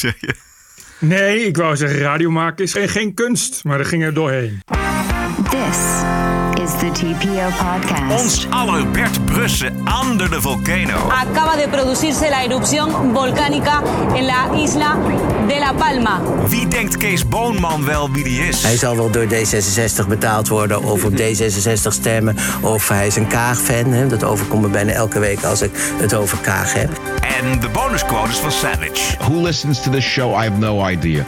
zeg je? Nee, ik wou zeggen, radio maken is geen, geen kunst, maar er ging er doorheen. This is the TPO podcast. Ons aller Bert Brussen under the volcano. acaba de producirse la erupción volcánica en la isla de La Palma. Wie denkt Kees Boonman wel wie die is? Hij zal wel door D66 betaald worden of op D66 stemmen. Of hij is een Kaag-fan. hè. Dat overkomt me bijna elke week als ik het over Kaag heb. En de bonusquotes van Savage. Who listens to this show? I have no idea.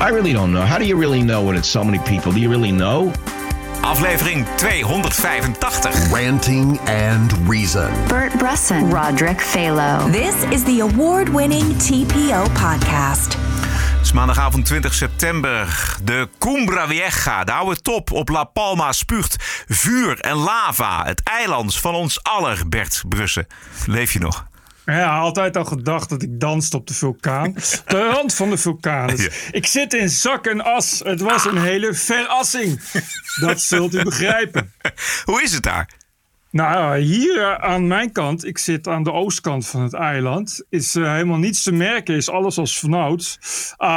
I really don't know. How do you really know when it's so many people? Do you really know? Aflevering 285. Ranting and Reason. Bert Bresson, Roderick Phalo. This is the award winning TPO podcast. Het is maandagavond 20 september. De Cumbra Vieja, de oude top op La Palma, spuugt vuur en lava. Het eiland van ons aller Bert Brussen. Leef je nog? Ja, altijd al gedacht dat ik danste op de vulkaan. De rand van de vulkaan. Dus Ja. Ik zit in zak en as. Het was een hele verrassing. Dat zult u begrijpen. Hoe is het daar? Nou, hier eh, aan mijn kant, ik zit aan de oostkant van het eiland, is eh, helemaal niets te merken, is alles als vanouds. Ah,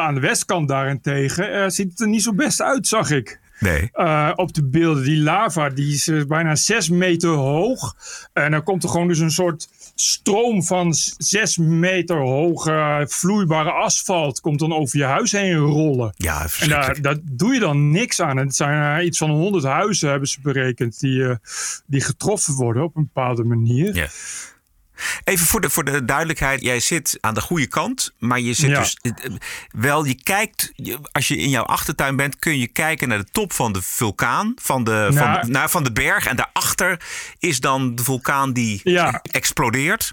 aan de westkant daarentegen eh, ziet het er niet zo best uit, zag ik. Nee. Op de beelden. Die lava die is bijna zes meter hoog. En dan komt er gewoon dus een soort stroom van zes meter hoge vloeibare asfalt. Komt dan over je huis heen rollen. Ja, En daar, daar doe je dan niks aan. En het zijn iets van 100 huizen, hebben ze berekend, die, eh, die getroffen worden op een bepaalde manier. Ja. Even voor de, voor de duidelijkheid. Jij zit aan de goede kant. Maar je zit Ja. dus eh, wel, je kijkt. Als je in jouw achtertuin bent, kun je kijken naar de top van de vulkaan. Van de, Nou. van, nou, van de berg. En daarachter is dan de vulkaan die Ja. explodeert.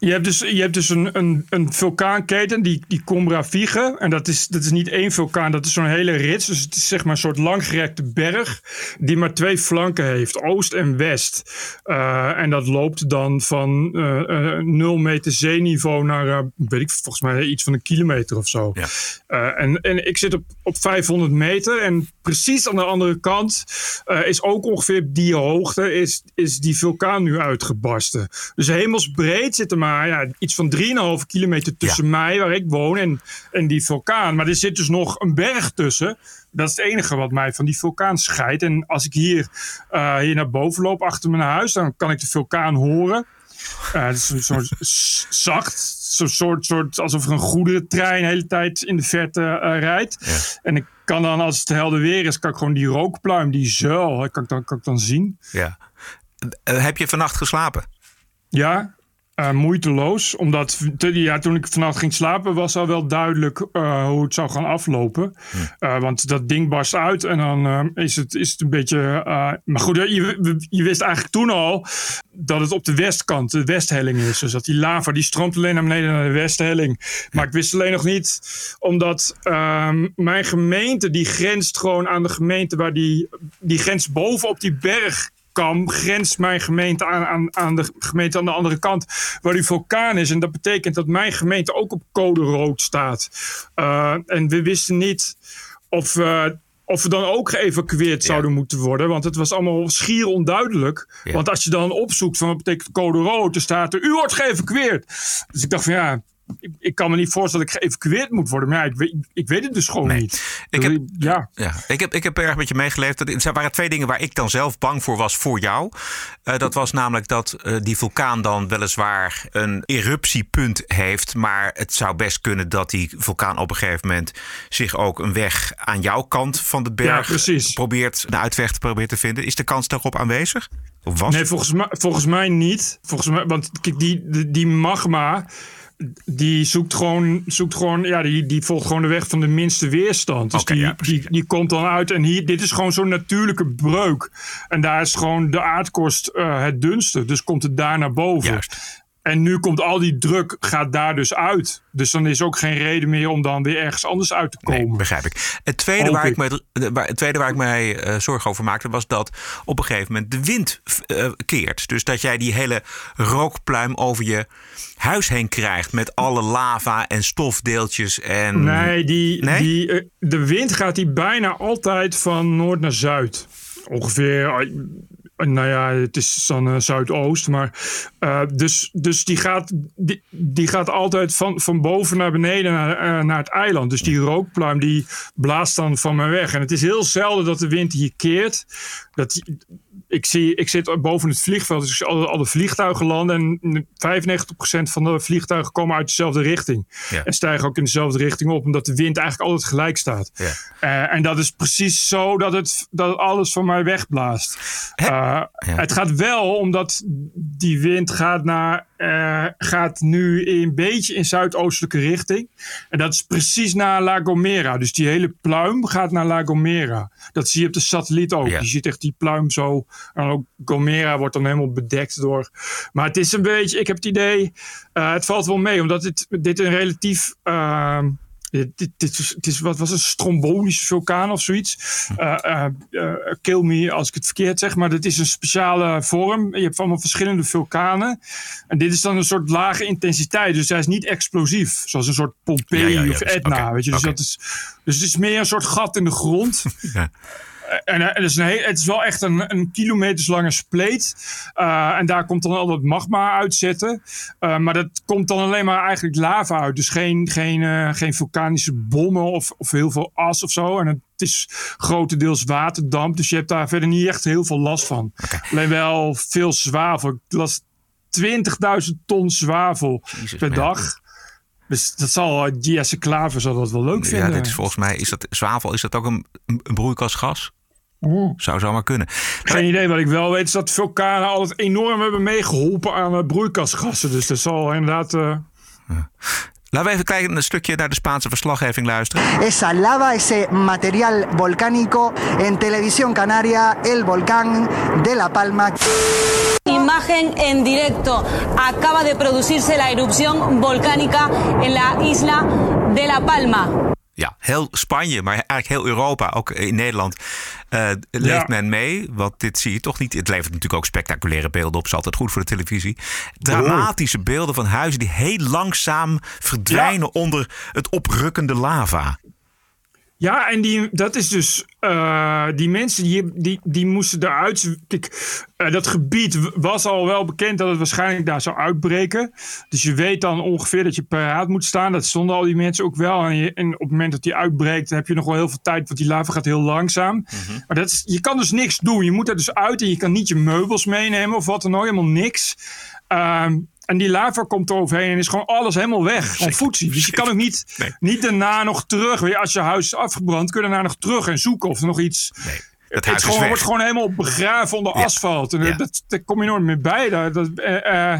Je hebt dus, je hebt dus een, een, een vulkaanketen, die, die Combra Vige. En dat is, dat is niet één vulkaan, dat is zo'n hele rits. Dus het is zeg maar een soort langgerekte berg. Die maar twee flanken heeft, oost en west. Eh, en dat loopt dan van eh, eh, 0 meter zeeniveau naar, eh, weet ik, volgens mij iets van een kilometer of zo. Ja. Eh, en, en ik zit op, op 500 meter. En precies aan de andere kant eh, is ook ongeveer die hoogte is, is die vulkaan nu uitgebarsten. Dus hemelsbreed zit er maar ja, iets van 3,5 kilometer tussen mij, waar ik woon, en, en die vulkaan. Maar er zit dus nog een berg tussen. Dat is het enige wat mij van die vulkaan scheidt. En als ik hier, eh, hier naar boven loop achter mijn huis, dan kan ik de vulkaan horen. Eh, het is een zacht, zo'n soort, soort alsof er een goederentrein de hele tijd in de verte eh, rijdt. En ik kan dan, als het helder weer is, kan ik gewoon die rookpluim, die zuil, kan ik dan, kan ik dan zien. Ja. Heb je vannacht geslapen? Ja, eh, moeiteloos. Omdat ja, toen ik vannacht ging slapen, was al wel duidelijk eh, hoe het zou gaan aflopen. Eh, want dat ding barst uit en dan is, het, is het een beetje. maar goed, je, je wist eigenlijk toen al dat het op de westkant, de westhelling is. Dus dat die lava die stroomt alleen naar beneden naar de westhelling. Maar ik wist alleen nog niet, omdat ehm, mijn gemeente die grenst gewoon aan de gemeente waar die, die grens bovenop die berg Kam grenst mijn gemeente aan, aan, aan de gemeente aan de andere kant waar die vulkaan is. En dat betekent dat mijn gemeente ook op code rood staat. Uh, en we wisten niet of, uh, of we dan ook geëvacueerd ja. zouden moeten worden. Want het was allemaal schier onduidelijk. Ja. Want als je dan opzoekt van wat betekent code rood, dan staat er u wordt geëvacueerd. Dus ik dacht van ja, ik, ik, kan me niet voorstellen dat ik geëvacueerd moet worden. Maar ja, ik, weet, ik weet het dus gewoon nee. niet. Ik heb, ja. Ja, ik, heb, ik heb erg met je meegeleefd. Er waren twee dingen waar ik dan zelf bang voor was voor jou. Uh, dat was namelijk dat uh, die vulkaan dan weliswaar een eruptiepunt heeft. Maar het zou best kunnen dat die vulkaan op een gegeven moment zich ook een weg aan jouw kant van de berg ja, probeert, de uitweg te proberen te vinden. Is de kans daarop aanwezig? Of was nee, volgens mij, volgens mij niet. Volgens mij, want kijk, die, die magma die zoekt gewoon, zoekt gewoon ja, die, die volgt gewoon de weg van de minste weerstand. Dus okay, die, ja, die, die komt dan uit. En hier, dit is gewoon zo'n natuurlijke breuk. En daar is gewoon de aardkorst uh, het dunste. Dus komt het daar naar boven. Juist. En nu komt al die druk, gaat daar dus uit. Dus dan is ook geen reden meer om dan weer ergens anders uit te komen. Nee, begrijp ik. Het tweede, waar ik. me, het tweede waar ik mij uh, zorgen over maakte, was dat op een gegeven moment de wind uh, keert. Dus dat jij die hele rookpluim over je huis heen krijgt met alle lava en stofdeeltjes. En... Nee, die, nee? Die, uh, de wind gaat die bijna altijd van noord naar zuid. Ongeveer nou ja, het is dan uh, Zuidoost. Maar, uh, dus dus die, gaat, die, die gaat altijd van, van boven naar beneden naar, uh, naar het eiland. Dus die rookpluim die blaast dan van me weg. En het is heel zelden dat de wind hier keert. Dat, ik, zie, ik zit boven het vliegveld, dus ik zie alle, alle vliegtuigen landen. En 95% van de vliegtuigen komen uit dezelfde richting. Ja. En stijgen ook in dezelfde richting op, omdat de wind eigenlijk altijd gelijk staat. Ja. Uh, en dat is precies zo dat het, dat alles van mij wegblaast. Uh, ja. Het gaat wel omdat die wind gaat, naar, uh, gaat nu een beetje in zuidoostelijke richting. En dat is precies naar La Gomera. Dus die hele pluim gaat naar La Gomera. Dat zie je op de satelliet ook. Je ziet echt die pluim zo. En ook Gomera wordt dan helemaal bedekt door. Maar het is een beetje, ik heb het idee, uh, het valt wel mee, omdat dit, dit een relatief. Uh, dit, dit, dit, is, is, wat was een strombolische vulkaan of zoiets. Uh, uh, uh, kill me als ik het verkeerd zeg, maar dit is een speciale vorm. Je hebt allemaal verschillende vulkanen. En dit is dan een soort lage intensiteit. Dus hij is niet explosief, zoals een soort Pompeii ja, ja, ja, of Etna. Okay, weet je? Dus, okay. dat is, dus het is meer een soort gat in de grond. En het is, een heel, het is wel echt een, een kilometerslange spleet. Uh, en daar komt dan al dat magma uitzetten. Uh, maar dat komt dan alleen maar eigenlijk lava uit. Dus geen, geen, uh, geen vulkanische bommen of, of heel veel as of zo. En het is grotendeels waterdamp. Dus je hebt daar verder niet echt heel veel last van. Okay. Alleen wel veel zwavel. Ik las 20.000 ton zwavel Jezus, per dag. Dus dat zal Jesse Klaver zal dat wel leuk vinden. Ja, dit is volgens mij is dat zwavel. Is dat ook een, een broeikasgas? Zou zo maar kunnen. Geen idee. Wat ik wel weet is dat vulkanen altijd enorm hebben meegeholpen aan uh, broeikasgassen. Dus dat zal inderdaad. Uh... Ja. Laten we even kijken een stukje naar de Spaanse verslaggeving luisteren. Esa lava, ese material volcánico en Televisión Canaria, el volcán de La Palma. Imagen en directo. Acaba de producirse la erupción volcánica en la isla de La Palma. Ja, heel Spanje, maar eigenlijk heel Europa, ook in Nederland, uh, leeft ja. men mee. Want dit zie je toch niet. Het levert natuurlijk ook spectaculaire beelden op. Is altijd goed voor de televisie. Dramatische oh. beelden van huizen die heel langzaam verdwijnen ja. onder het oprukkende lava. Ja, en die, dat is dus. Uh, die mensen die, die, die moesten eruit. Kijk, uh, dat gebied was al wel bekend dat het waarschijnlijk daar zou uitbreken. Dus je weet dan ongeveer dat je paraat moet staan. Dat stonden al die mensen ook wel. En, je, en op het moment dat die uitbreekt, dan heb je nog wel heel veel tijd. Want die lava gaat heel langzaam. Mm -hmm. Maar dat is, je kan dus niks doen. Je moet er dus uit en je kan niet je meubels meenemen of wat dan ook. Helemaal niks. Um, en die lava komt eroverheen en is gewoon alles helemaal weg. Gewoon voetzie. Dus je kan ook niet, nee. niet daarna nog terug. Als je huis is afgebrand, kun je daarna nog terug en zoeken of er nog iets... Nee. Het, het gewoon, wordt gewoon helemaal begraven onder ja. asfalt. En ja. dat, daar kom je nooit meer bij. Dat, dat, uh,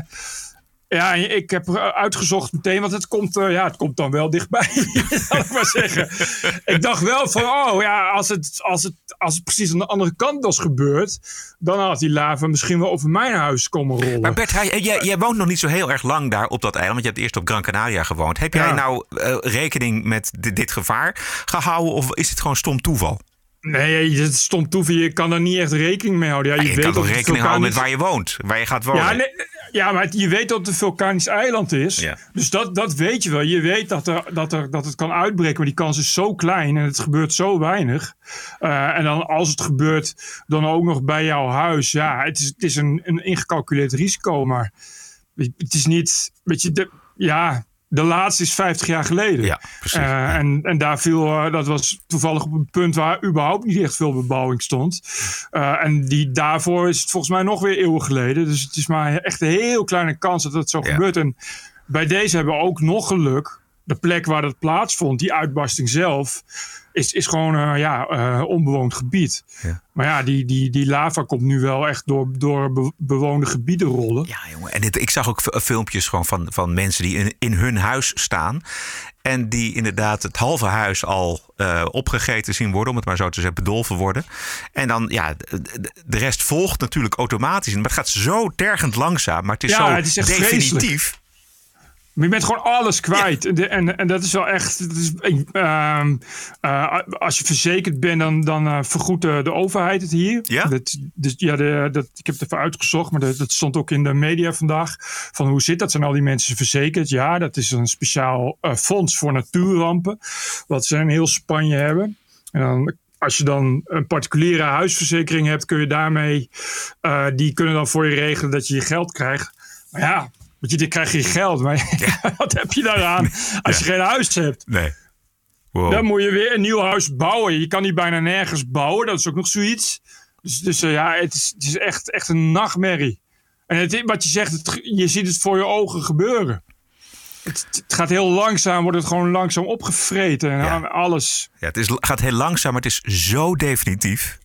ja, ik heb uitgezocht meteen, want het komt, uh, ja, het komt dan wel dichtbij, zal ik maar zeggen. ik dacht wel van, oh ja, als het, als, het, als het precies aan de andere kant was gebeurd, dan had die lava misschien wel over mijn huis komen rollen. Maar Bert, hij, jij, jij, woont nog niet zo heel erg lang daar op dat eiland, want je hebt eerst op Gran Canaria gewoond. Heb jij ja. nou uh, rekening met dit, dit gevaar gehouden of is het gewoon stom toeval? Nee, het is stom toeval. Je kan er niet echt rekening mee houden. Ja, je, je weet kan toch rekening houden met waar je woont, waar je gaat wonen. Ja, nee, ja, maar je weet dat het een vulkanisch eiland is. Ja. Dus dat, dat weet je wel. Je weet dat, er, dat, er, dat het kan uitbreken, maar die kans is zo klein en het gebeurt zo weinig. Uh, en dan als het gebeurt, dan ook nog bij jouw huis. Ja, het is, het is een, een ingecalculeerd risico, maar het is niet. Weet je, de, ja, de laatste is 50 jaar geleden. Ja, precies. Uh, ja. En, en daar viel, uh, dat was toevallig op een punt waar überhaupt niet echt veel bebouwing stond. Uh, en die, daarvoor is het volgens mij nog weer eeuwen geleden. Dus het is maar echt een heel kleine kans dat het zo ja. gebeurt. En bij deze hebben we ook nog geluk. De plek waar dat plaatsvond, die uitbarsting zelf, is, is gewoon uh, ja, uh, onbewoond gebied. Ja. Maar ja, die, die, die lava komt nu wel echt door, door be bewoonde gebieden rollen. Ja, jongen. En dit, ik zag ook filmpjes gewoon van, van mensen die in, in hun huis staan. En die inderdaad het halve huis al uh, opgegeten zien worden, om het maar zo te zeggen, bedolven worden. En dan, ja, de, rest volgt natuurlijk automatisch. Maar het gaat zo tergend langzaam, maar het is ja, zo het is definitief. Vreselijk. Maar je bent gewoon alles kwijt. Ja. En, en dat is wel echt. Dat is, uh, uh, als je verzekerd bent, dan, dan uh, vergoedt de, de, overheid het hier. Ja? Dat, dus, ja de, dat, ik heb het even uitgezocht, maar dat, dat, stond ook in de media vandaag. Van hoe zit dat? Zijn al die mensen verzekerd? Ja, dat is een speciaal fonds voor natuurrampen. Wat ze in heel Spanje hebben. En dan als je dan een particuliere huisverzekering hebt, kun je daarmee, die kunnen dan voor je regelen dat je je geld krijgt. Maar ja, want je, dan krijg je geld. Maar wat heb je daaraan als je geen huis hebt? Nee. Wow. Dan moet je weer een nieuw huis bouwen. Je kan niet bijna nergens bouwen. Dat is ook nog zoiets. Dus, dus uh, ja, het is, het is echt, echt een nachtmerrie. En het, wat je zegt, het, je ziet het voor je ogen gebeuren. Het, het, gaat heel langzaam, wordt het gewoon langzaam opgevreten. En ja. alles. Ja, het is, gaat heel langzaam, maar het is zo definitief.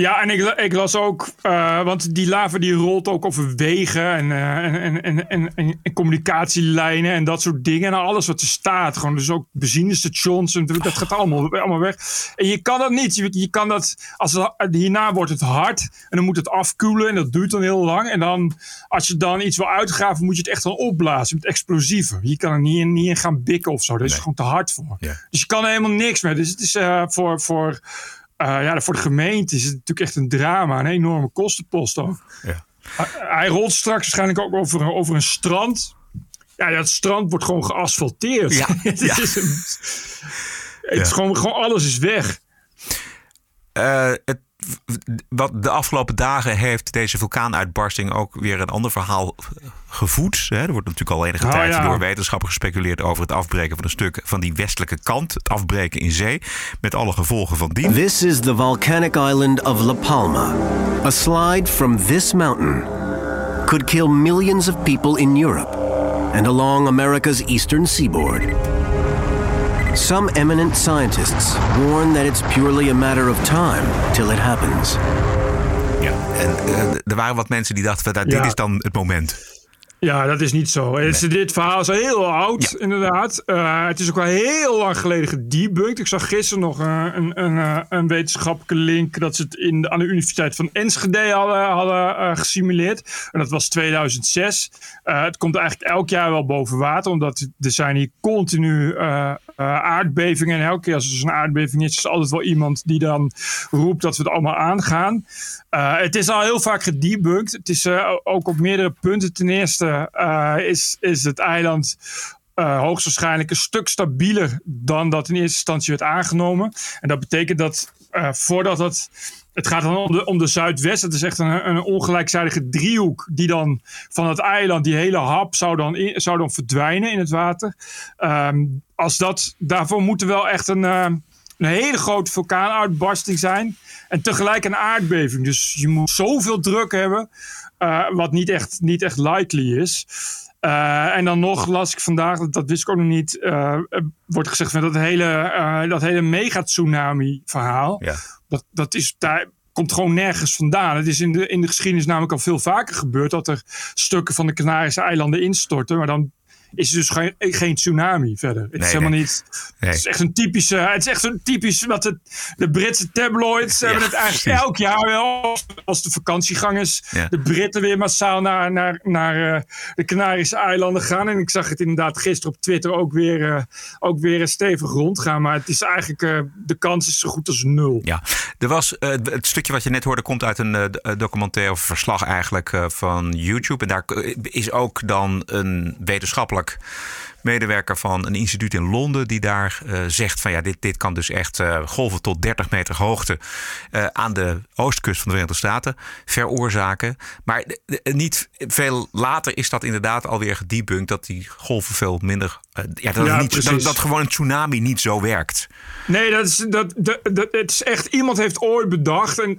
Ja, en ik, ik las ook, uh, want die lava die rolt ook over wegen en, uh, en, en, en, en, en, communicatielijnen en dat soort dingen. En alles wat er staat. Gewoon dus ook benzinestations en dat gaat allemaal, allemaal weg. En je kan dat niet. Je, je kan dat, als het, hierna wordt het hard en dan moet het afkoelen en dat duurt dan heel lang. En dan, als je dan iets wil uitgraven, moet je het echt dan opblazen met explosieven. Je kan er niet in, niet in gaan bikken of zo. Dat is nee. gewoon te hard voor. Ja. Dus je kan er helemaal niks mee. Dus het is uh, voor... voor ja, voor de gemeente is het natuurlijk echt een drama. Een enorme kostenpost ook. Ja. Hij rolt straks waarschijnlijk ook over, over een strand. Ja, dat strand wordt gewoon geasfalteerd. Ja. het ja. is, een, het is gewoon, gewoon alles is weg. Uh, het, wat de afgelopen dagen heeft deze vulkaanuitbarsting ook weer een ander verhaal gevoed. Er wordt natuurlijk al enige oh, tijd ja. door wetenschappers gespeculeerd over het afbreken van een stuk van die westelijke kant. Het afbreken in zee, met alle gevolgen van dien. This is the volcanic island of La Palma. A slide from this mountain could kill millions of people in Europe and along America's eastern seaboard. Some eminent scientists warn that it's purely a matter of time till it happens. Ja, en uh, er waren wat mensen die dachten, dat Ja. dit is dan het moment. Ja, dat is niet zo. Is- Dit verhaal is al heel oud, inderdaad. Uh, het is ook wel heel lang geleden gedebunked. Ik zag gisteren nog uh, een, een, uh, een wetenschappelijke link... dat ze het in de, aan de Universiteit van Enschede hadden, hadden uh, gesimuleerd. En dat was 2006. Uh, het komt eigenlijk elk jaar wel boven water... omdat er zijn hier continu aardbevingen. En elke keer als er zo'n aardbeving is... is er altijd wel iemand die dan roept dat we het allemaal aangaan. Het is al heel vaak gedebunked. Het is ook op meerdere punten. Ten eerste uh, is, is het eiland uh, hoogstwaarschijnlijk een stuk stabieler dan dat in eerste instantie werd aangenomen. En dat betekent dat voordat het. Het gaat dan om de, om de Zuidwest. Het is echt een, een ongelijkzijdige driehoek. Die dan van het eiland, die hele hap, zou dan, zou dan verdwijnen in het water. Um, als dat, daarvoor moet er wel echt een, een hele grote vulkaanuitbarsting zijn. En tegelijk een aardbeving. Dus je moet zoveel druk hebben. Uh, wat niet echt, niet echt likely is. Uh, en dan nog las ik vandaag, dat, dat wist ik ook nog niet, uh, wordt gezegd van dat hele, dat hele megatsunami verhaal. Ja. Dat, dat is, daar komt gewoon nergens vandaan. Het is in de, in de geschiedenis namelijk al veel vaker gebeurd dat er stukken van de Canarische eilanden instorten. Maar dan is dus geen, geen tsunami verder. Het Nee, is helemaal nee. niet. Nee. Het is echt een typische. Het is echt zo'n typisch wat het, de Britse tabloids hebben het eigenlijk elk jaar wel. Als de vakantiegang is, Ja. de Britten weer massaal naar, naar, naar eh, de Canarische eilanden gaan. En ik zag het inderdaad gisteren op Twitter ook weer, eh, ook weer stevig rondgaan. Maar het is eigenlijk, eh, de kans is zo goed als nul. Ja, er was, het stukje wat je net hoorde komt uit een documentaire of verslag eigenlijk van YouTube. En daar is ook dan een wetenschappelijk York. Medewerker van een instituut in Londen die daar uh, zegt van ja, dit, dit kan dus echt uh, golven tot 30 meter hoogte uh, aan de oostkust van de Verenigde Staten veroorzaken. Maar niet veel later is dat inderdaad alweer gedebunked dat die golven veel minder. ja, dat, Ja, niet, dat, dat gewoon een tsunami niet zo werkt. Nee, dat is, dat, dat, dat, het is echt. Iemand heeft ooit bedacht. En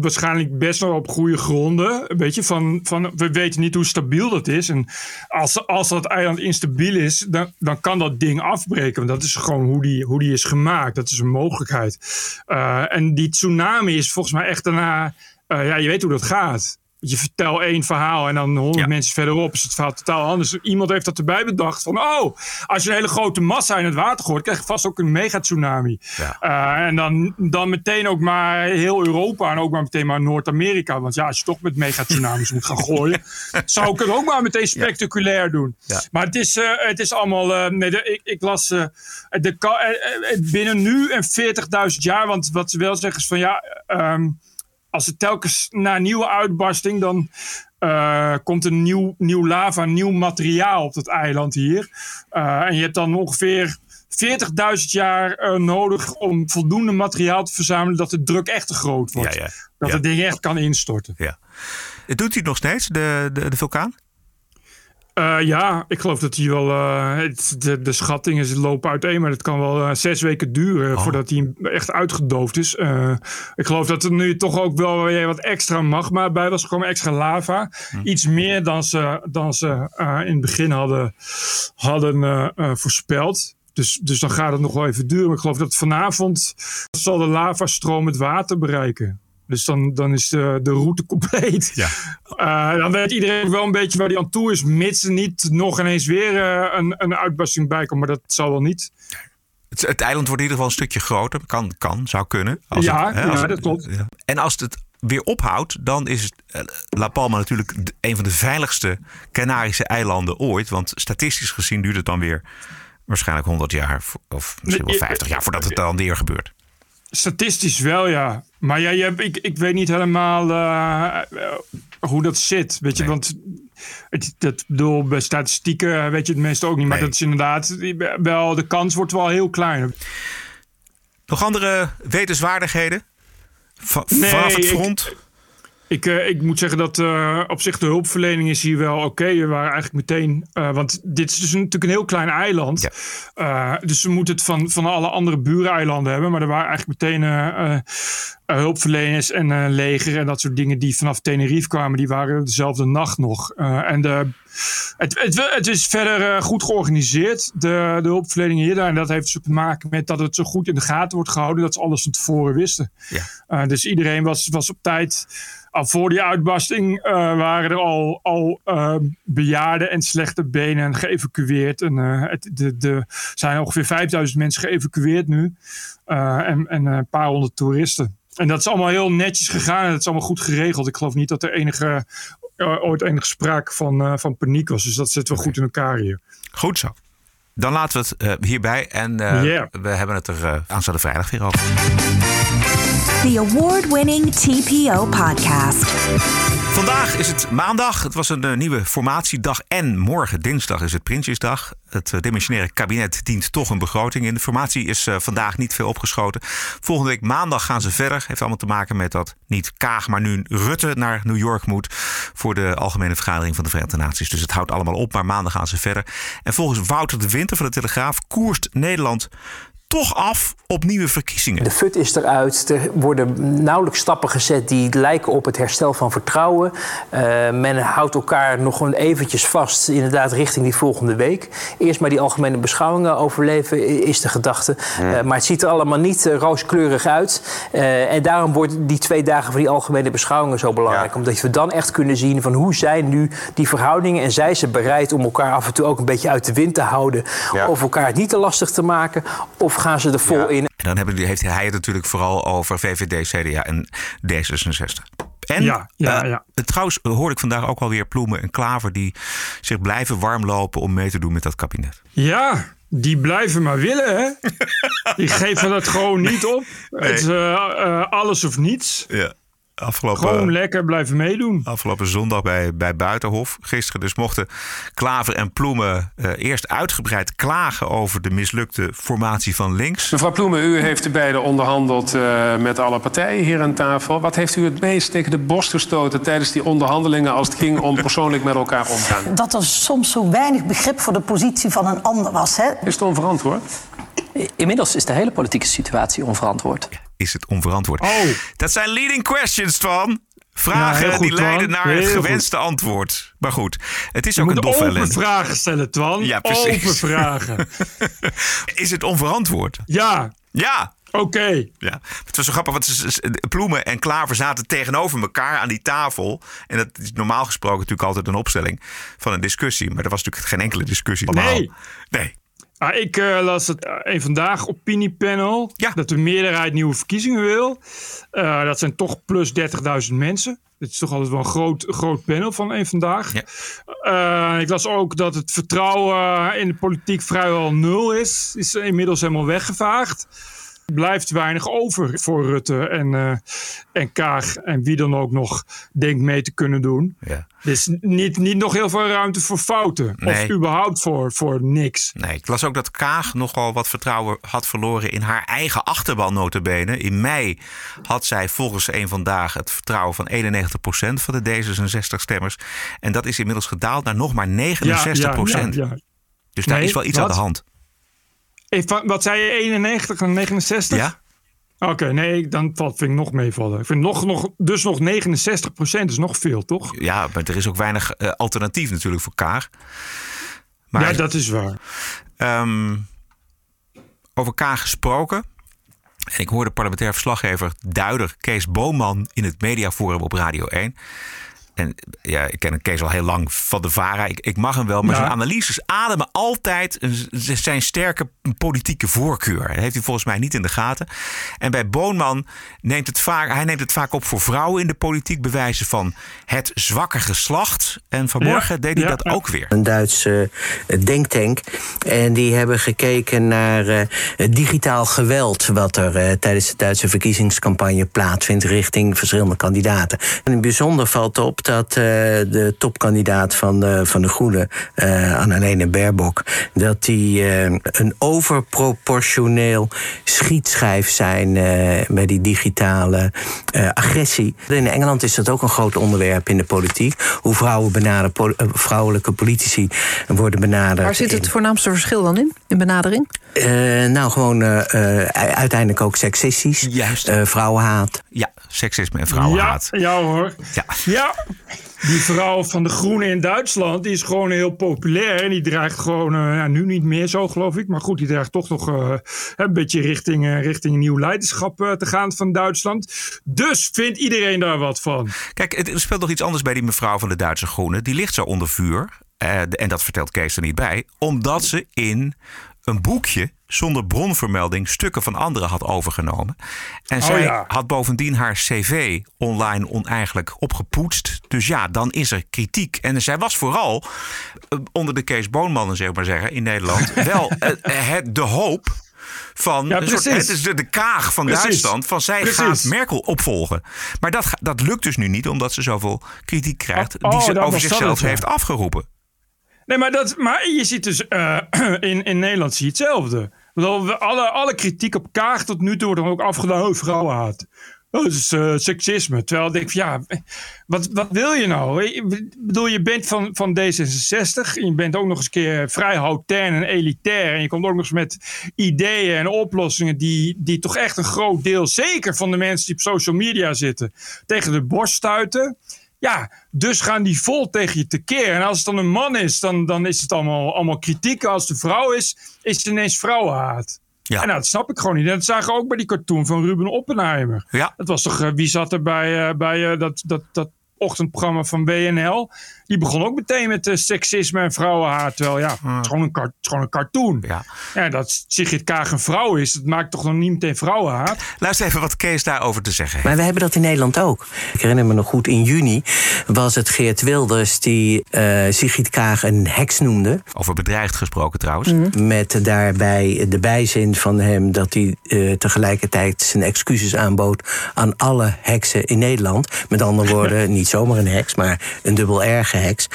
waarschijnlijk best wel op goede gronden. Weet je, van, van we weten niet hoe stabiel dat is. En als, als dat eiland instabiel is, dan, dan kan dat ding afbreken. Want dat is gewoon hoe die, hoe die is gemaakt. Dat is een mogelijkheid. Uh, en die tsunami is volgens mij echt daarna. ja, je weet hoe dat gaat. Je vertelt één verhaal en dan honderd ja. mensen verderop is het verhaal totaal anders. Iemand heeft dat erbij bedacht van, oh, als je een hele grote massa in het water gooit, krijg je vast ook een megatsunami. Ja. Uh, en dan, dan meteen ook maar heel Europa en ook maar meteen maar Noord-Amerika. Want ja, als je toch met megatsunamis moet gaan gooien, zou ik het ook maar meteen spectaculair ja. doen. Maar het is, uh, het is allemaal, uh, nee, de, ik, ik, las de, binnen nu en 40.000 jaar, want wat ze wel zeggen is van ja, um, als het telkens na een nieuwe uitbarsting, dan uh, komt er nieuw, nieuw lava, nieuw materiaal op het eiland hier. Uh, en je hebt dan ongeveer 40.000 jaar eh, nodig om voldoende materiaal te verzamelen dat de druk echt te groot wordt. Ja, ja. Dat Ja. het ding echt kan instorten. Ja. Doet hij het nog steeds, de, de, de vulkaan? Eh, ja, ik geloof dat hij wel. eh, het, de, de schattingen lopen uiteen, maar het kan wel eh, zes weken duren Oh. voordat hij echt uitgedoofd is. Ik geloof dat er nu toch ook wel weer wat extra magma bij was gekomen, extra lava. Hm. Iets meer dan ze, dan ze in het begin hadden, hadden voorspeld. Dus, dus dan gaat het nog wel even duren. Maar ik geloof dat vanavond zal de lavastroom het water bereiken. Dus dan, dan is de, de route compleet. Ja. Eh, dan weet iedereen wel een beetje waar die aan toe is. Mits er niet nog ineens weer eh, een, een uitbarsting bij komt. Maar dat zal wel niet. Het, het eiland wordt in ieder geval een stukje groter. Kan, kan zou kunnen. Ja, het, hè, ja, het- dat klopt. ja. En als het weer ophoudt, dan is eh, La Palma natuurlijk een van de veiligste Canarische eilanden ooit. Want statistisch gezien duurt het dan weer waarschijnlijk 100 jaar of misschien wel Nee, 50 jaar voordat het dan weer gebeurt. Statistisch wel, ja. Maar ja, je hebt, ik, ik weet niet helemaal eh, eh, hoe dat zit. Weet je, Nee. want het, dat bedoel, bij statistieken weet je het meestal ook niet. Maar Nee. dat is inderdaad wel, de kans wordt wel heel klein. Nog andere wetenswaardigheden? Va- Nee, vanaf het front? Ik, eh, ik moet zeggen dat eh, op zich de hulpverlening is hier wel oké. We waren eigenlijk meteen... eh, want dit is dus een- natuurlijk een heel klein eiland. Ja. Dus we moeten het van, van alle andere buureilanden hebben. Maar er waren eigenlijk meteen hulpverleners en leger en dat soort dingen die vanaf Tenerife kwamen. Die waren dezelfde nacht nog. En de, het, het, het is verder eh, goed georganiseerd, de, de hulpverlening hier. En dat heeft te maken met dat het zo goed in de gaten wordt gehouden. Dat ze alles van tevoren wisten. Ja. Uh, dus iedereen was, was op tijd. Al voor die uitbarsting uh, waren er al, al uh, bejaarden en slechte benen geëvacueerd. En het, de, de, zijn ongeveer 5000 mensen geëvacueerd nu. En, en een paar honderd toeristen. En dat is allemaal heel netjes gegaan en dat is allemaal goed geregeld. Ik geloof niet dat er enige, ooit enige sprake van, uh, van paniek was. Dus dat zit wel okay. goed in elkaar hier. Goed zo. Dan laten we het uh, hierbij. En uh, yeah. we hebben het er uh, aanstaande vrijdag weer over. The award-winning TPO podcast. Vandaag is het maandag. Het was een uh, nieuwe formatiedag. En morgen, dinsdag, is het Prinsjesdag. Het uh, dimensionaire kabinet dient toch een begroting in. De formatie is uh, vandaag niet veel opgeschoten. Volgende week maandag gaan ze verder. Heeft allemaal te maken met dat niet Kaag, maar nu Rutte naar New York moet. Voor de Algemene Vergadering van de Verenigde Naties. Dus het houdt allemaal op. Maar maandag gaan ze verder. En volgens Wouter de Winter van de Telegraaf koerst Nederland toch af op nieuwe verkiezingen. De fut is eruit. Er worden nauwelijks stappen gezet die lijken op het herstel van vertrouwen. Uh, men houdt elkaar nog gewoon eventjes vast, inderdaad, richting die volgende week. Eerst maar die algemene beschouwingen overleven is de gedachte. Ja. Uh, maar het ziet er allemaal niet uh, rooskleurig uit. Uh, en daarom worden die twee dagen van die algemene beschouwingen zo belangrijk. Ja. Omdat we dan echt kunnen zien van hoe zijn nu die verhoudingen. En zijn ze bereid om elkaar af en toe ook een beetje uit de wind te houden. Ja. Of elkaar het niet te lastig te maken. Of gaan ze er vol ja. in. En dan hebben, heeft hij het natuurlijk vooral over VVD, CDA en D66. En ja, ja, ja. Uh, trouwens hoor ik vandaag ook alweer Ploemen en Klaver... die zich blijven warmlopen om mee te doen met dat kabinet. Ja, die blijven maar willen, hè? die geven dat gewoon niet op. Nee. Het is uh, uh, alles of niets. Ja. Afgelopen, Gewoon lekker blijven meedoen. Afgelopen zondag bij, bij Buitenhof. Gisteren dus mochten Klaver en Ploemen uh, eerst uitgebreid klagen over de mislukte formatie van links. Mevrouw Ploemen, u heeft de beide onderhandeld uh, met alle partijen hier aan tafel. Wat heeft u het meest tegen de borst gestoten tijdens die onderhandelingen als het ging om persoonlijk met elkaar omgaan? Dat er soms zo weinig begrip voor de positie van een ander was. Hè? Is het onverantwoord? Inmiddels is de hele politieke situatie onverantwoord. Is het onverantwoord? Oh. Dat zijn leading questions van. Vragen ja, goed, die leiden naar het gewenste goed. antwoord. Maar goed, het is Je ook een doffe open ellende. vragen stellen, Twan. Ja, precies. Open vragen. is het onverantwoord? Ja. Ja. Oké. Okay. Ja, het was zo grappig, want Ploemen en Klaver zaten tegenover elkaar aan die tafel. En dat is normaal gesproken natuurlijk altijd een opstelling van een discussie. Maar er was natuurlijk geen enkele discussie. Nee. Nee. Ah, ik uh, las het uh, een vandaag opiniepanel. Ja. Dat de meerderheid nieuwe verkiezingen wil. Uh, dat zijn toch plus 30.000 mensen. Dit is toch altijd wel een groot, groot panel van een vandaag. Ja. ik las ook dat het vertrouwen in de politiek vrijwel nul is. Is inmiddels helemaal weggevaagd. Blijft weinig over voor Rutte en, uh, en Kaag en wie dan ook nog denkt mee te kunnen doen. Ja. Dus niet, niet nog heel veel ruimte voor fouten. Nee. Of überhaupt voor, voor niks. Nee, ik las ook dat Kaag nogal wat vertrouwen had verloren in haar eigen achterban notabene. In mei had zij volgens een vandaag het vertrouwen van 91% van de D66-stemmers. En dat is inmiddels gedaald naar nog maar 69%. Ja. Dus daar Nee, is wel iets wat? aan de hand. Even, wat zei je, 91 en 69? Ja? Oké, nee, dan valt, vind ik nog meevallen. Ik vind nog, nog, dus nog 69% is nog veel, toch? Ja, maar er is ook weinig eh, alternatief natuurlijk voor Kaag. Maar, ja, dat is waar. Ehm, over Kaag gesproken. En ik hoorde parlementair verslaggever Duider Kees Boonman in het mediaforum op Radio 1. En ja, ik ken Kees al heel lang van de VARA. Ik, ik mag hem wel, maar Ja. zijn analyses ademen altijd zijn sterke politieke voorkeur. Dat heeft hij volgens mij niet in de gaten. En bij Boonman neemt het vaak, hij neemt het vaak op voor vrouwen in de politiek. Bewijzen van het zwakke geslacht. En vanmorgen Ja, deed hij ja, dat ja. ook weer. Een Duitse eh, denktank. En die hebben gekeken naar eh, het digitaal geweld. wat er eh, tijdens de Duitse verkiezingscampagne plaatsvindt. richting verschillende kandidaten. En in het bijzonder valt op dat eh, de topkandidaat van de, van de Groenen, eh Annalena Baerbock. dat die eh, een overproportioneel schietschijf zijn. bij die digitale agressie. In Engeland is dat ook een groot onderwerp in de politiek. Hoe vrouwen benaderen, vrouwelijke politici worden benaderd. Waar zit het in- voornaamste verschil dan in, in benadering? Eh, nou, gewoon eh, eh, uiteindelijk ook seksistisch. Juist. Vrouwenhaat. Ja, seksisme en vrouwenhaat. Ja, ja hoor. Ja. Ja, die vrouw van de Groenen in Duitsland, die is gewoon heel populair. En die draagt gewoon, ja, nu niet meer zo geloof ik. Maar goed, die draagt toch nog eh, een beetje richting, eh, richting nieuw leiderschap eh, te gaan van Duitsland. Dus vindt iedereen daar wat van. Kijk, het- er speelt nog iets anders bij die mevrouw van de Duitse Groenen. Die ligt zo onder vuur. eh, en dat vertelt Kees er niet bij. Omdat ze in een boekje zonder bronvermelding stukken van anderen had overgenomen. En Oh zij ja. had bovendien haar cv online oneigenlijk opgepoetst. Dus ja, dan is er kritiek. En zij was vooral eh, onder de Kees Boonmannen, zeg maar zeggen, in Nederland... wel eh, het, de hoop van Ja, soort, het is de, de kaag van Precies. Duitsland. Van zij Precies. gaat Merkel opvolgen. Maar dat, dat lukt dus nu niet, omdat ze zoveel kritiek krijgt. Oh, die ze over zichzelf heeft afgeroepen. Nee, maar, dat, maar je ziet dus eh, in, in Nederland zie je hetzelfde. We- Alle, alle kritiek op Kaag tot nu toe wordt dan ook afgedaan. Oh, vrouwenhaat. Oh, dat is eh, seksisme. Terwijl ik denk ja, wat, wat wil je nou? Ik bedoel, je bent van, van D66. En je bent ook nog eens een keer vrij hautaine en elitair. En je komt ook nog eens met ideeën en oplossingen die, die toch echt een groot deel, zeker van de mensen die op social media zitten, tegen de borst stuiten. Ja, dus gaan die vol tegen je tekeer. En als het dan een man is, dan, dan is het allemaal, allemaal kritiek. Als het een vrouw is, is het ineens vrouwenhaat. Ja. En nou, dat snap ik gewoon niet. En dat zagen we ook bij die cartoon van Ruben Oppenheimer. Ja. Dat was toch, eh, wie zat er bij, eh, bij eh, dat, dat, dat ochtendprogramma van BNL? Die begon ook meteen met eh, seksisme en vrouwenhaat. Terwijl ja, het, is gewoon een, kar- het is gewoon een cartoon. Ja. Ja, dat Sigrid Kaag een vrouw is, dat maakt toch nog niet meteen vrouwenhaat? Luister even wat Kees daarover te zeggen heeft. Maar we hebben dat in Nederland ook. Ik herinner me nog goed, in juni was het Geert Wilders die eh Sigrid Kaag een heks noemde. Over bedreigd gesproken trouwens. Mhm. Met daarbij de bijzin van hem dat hij eh, tegelijkertijd zijn excuses aanbood aan alle heksen in Nederland. Met andere woorden, niet zomaar een heks, maar een dubbel erge heks.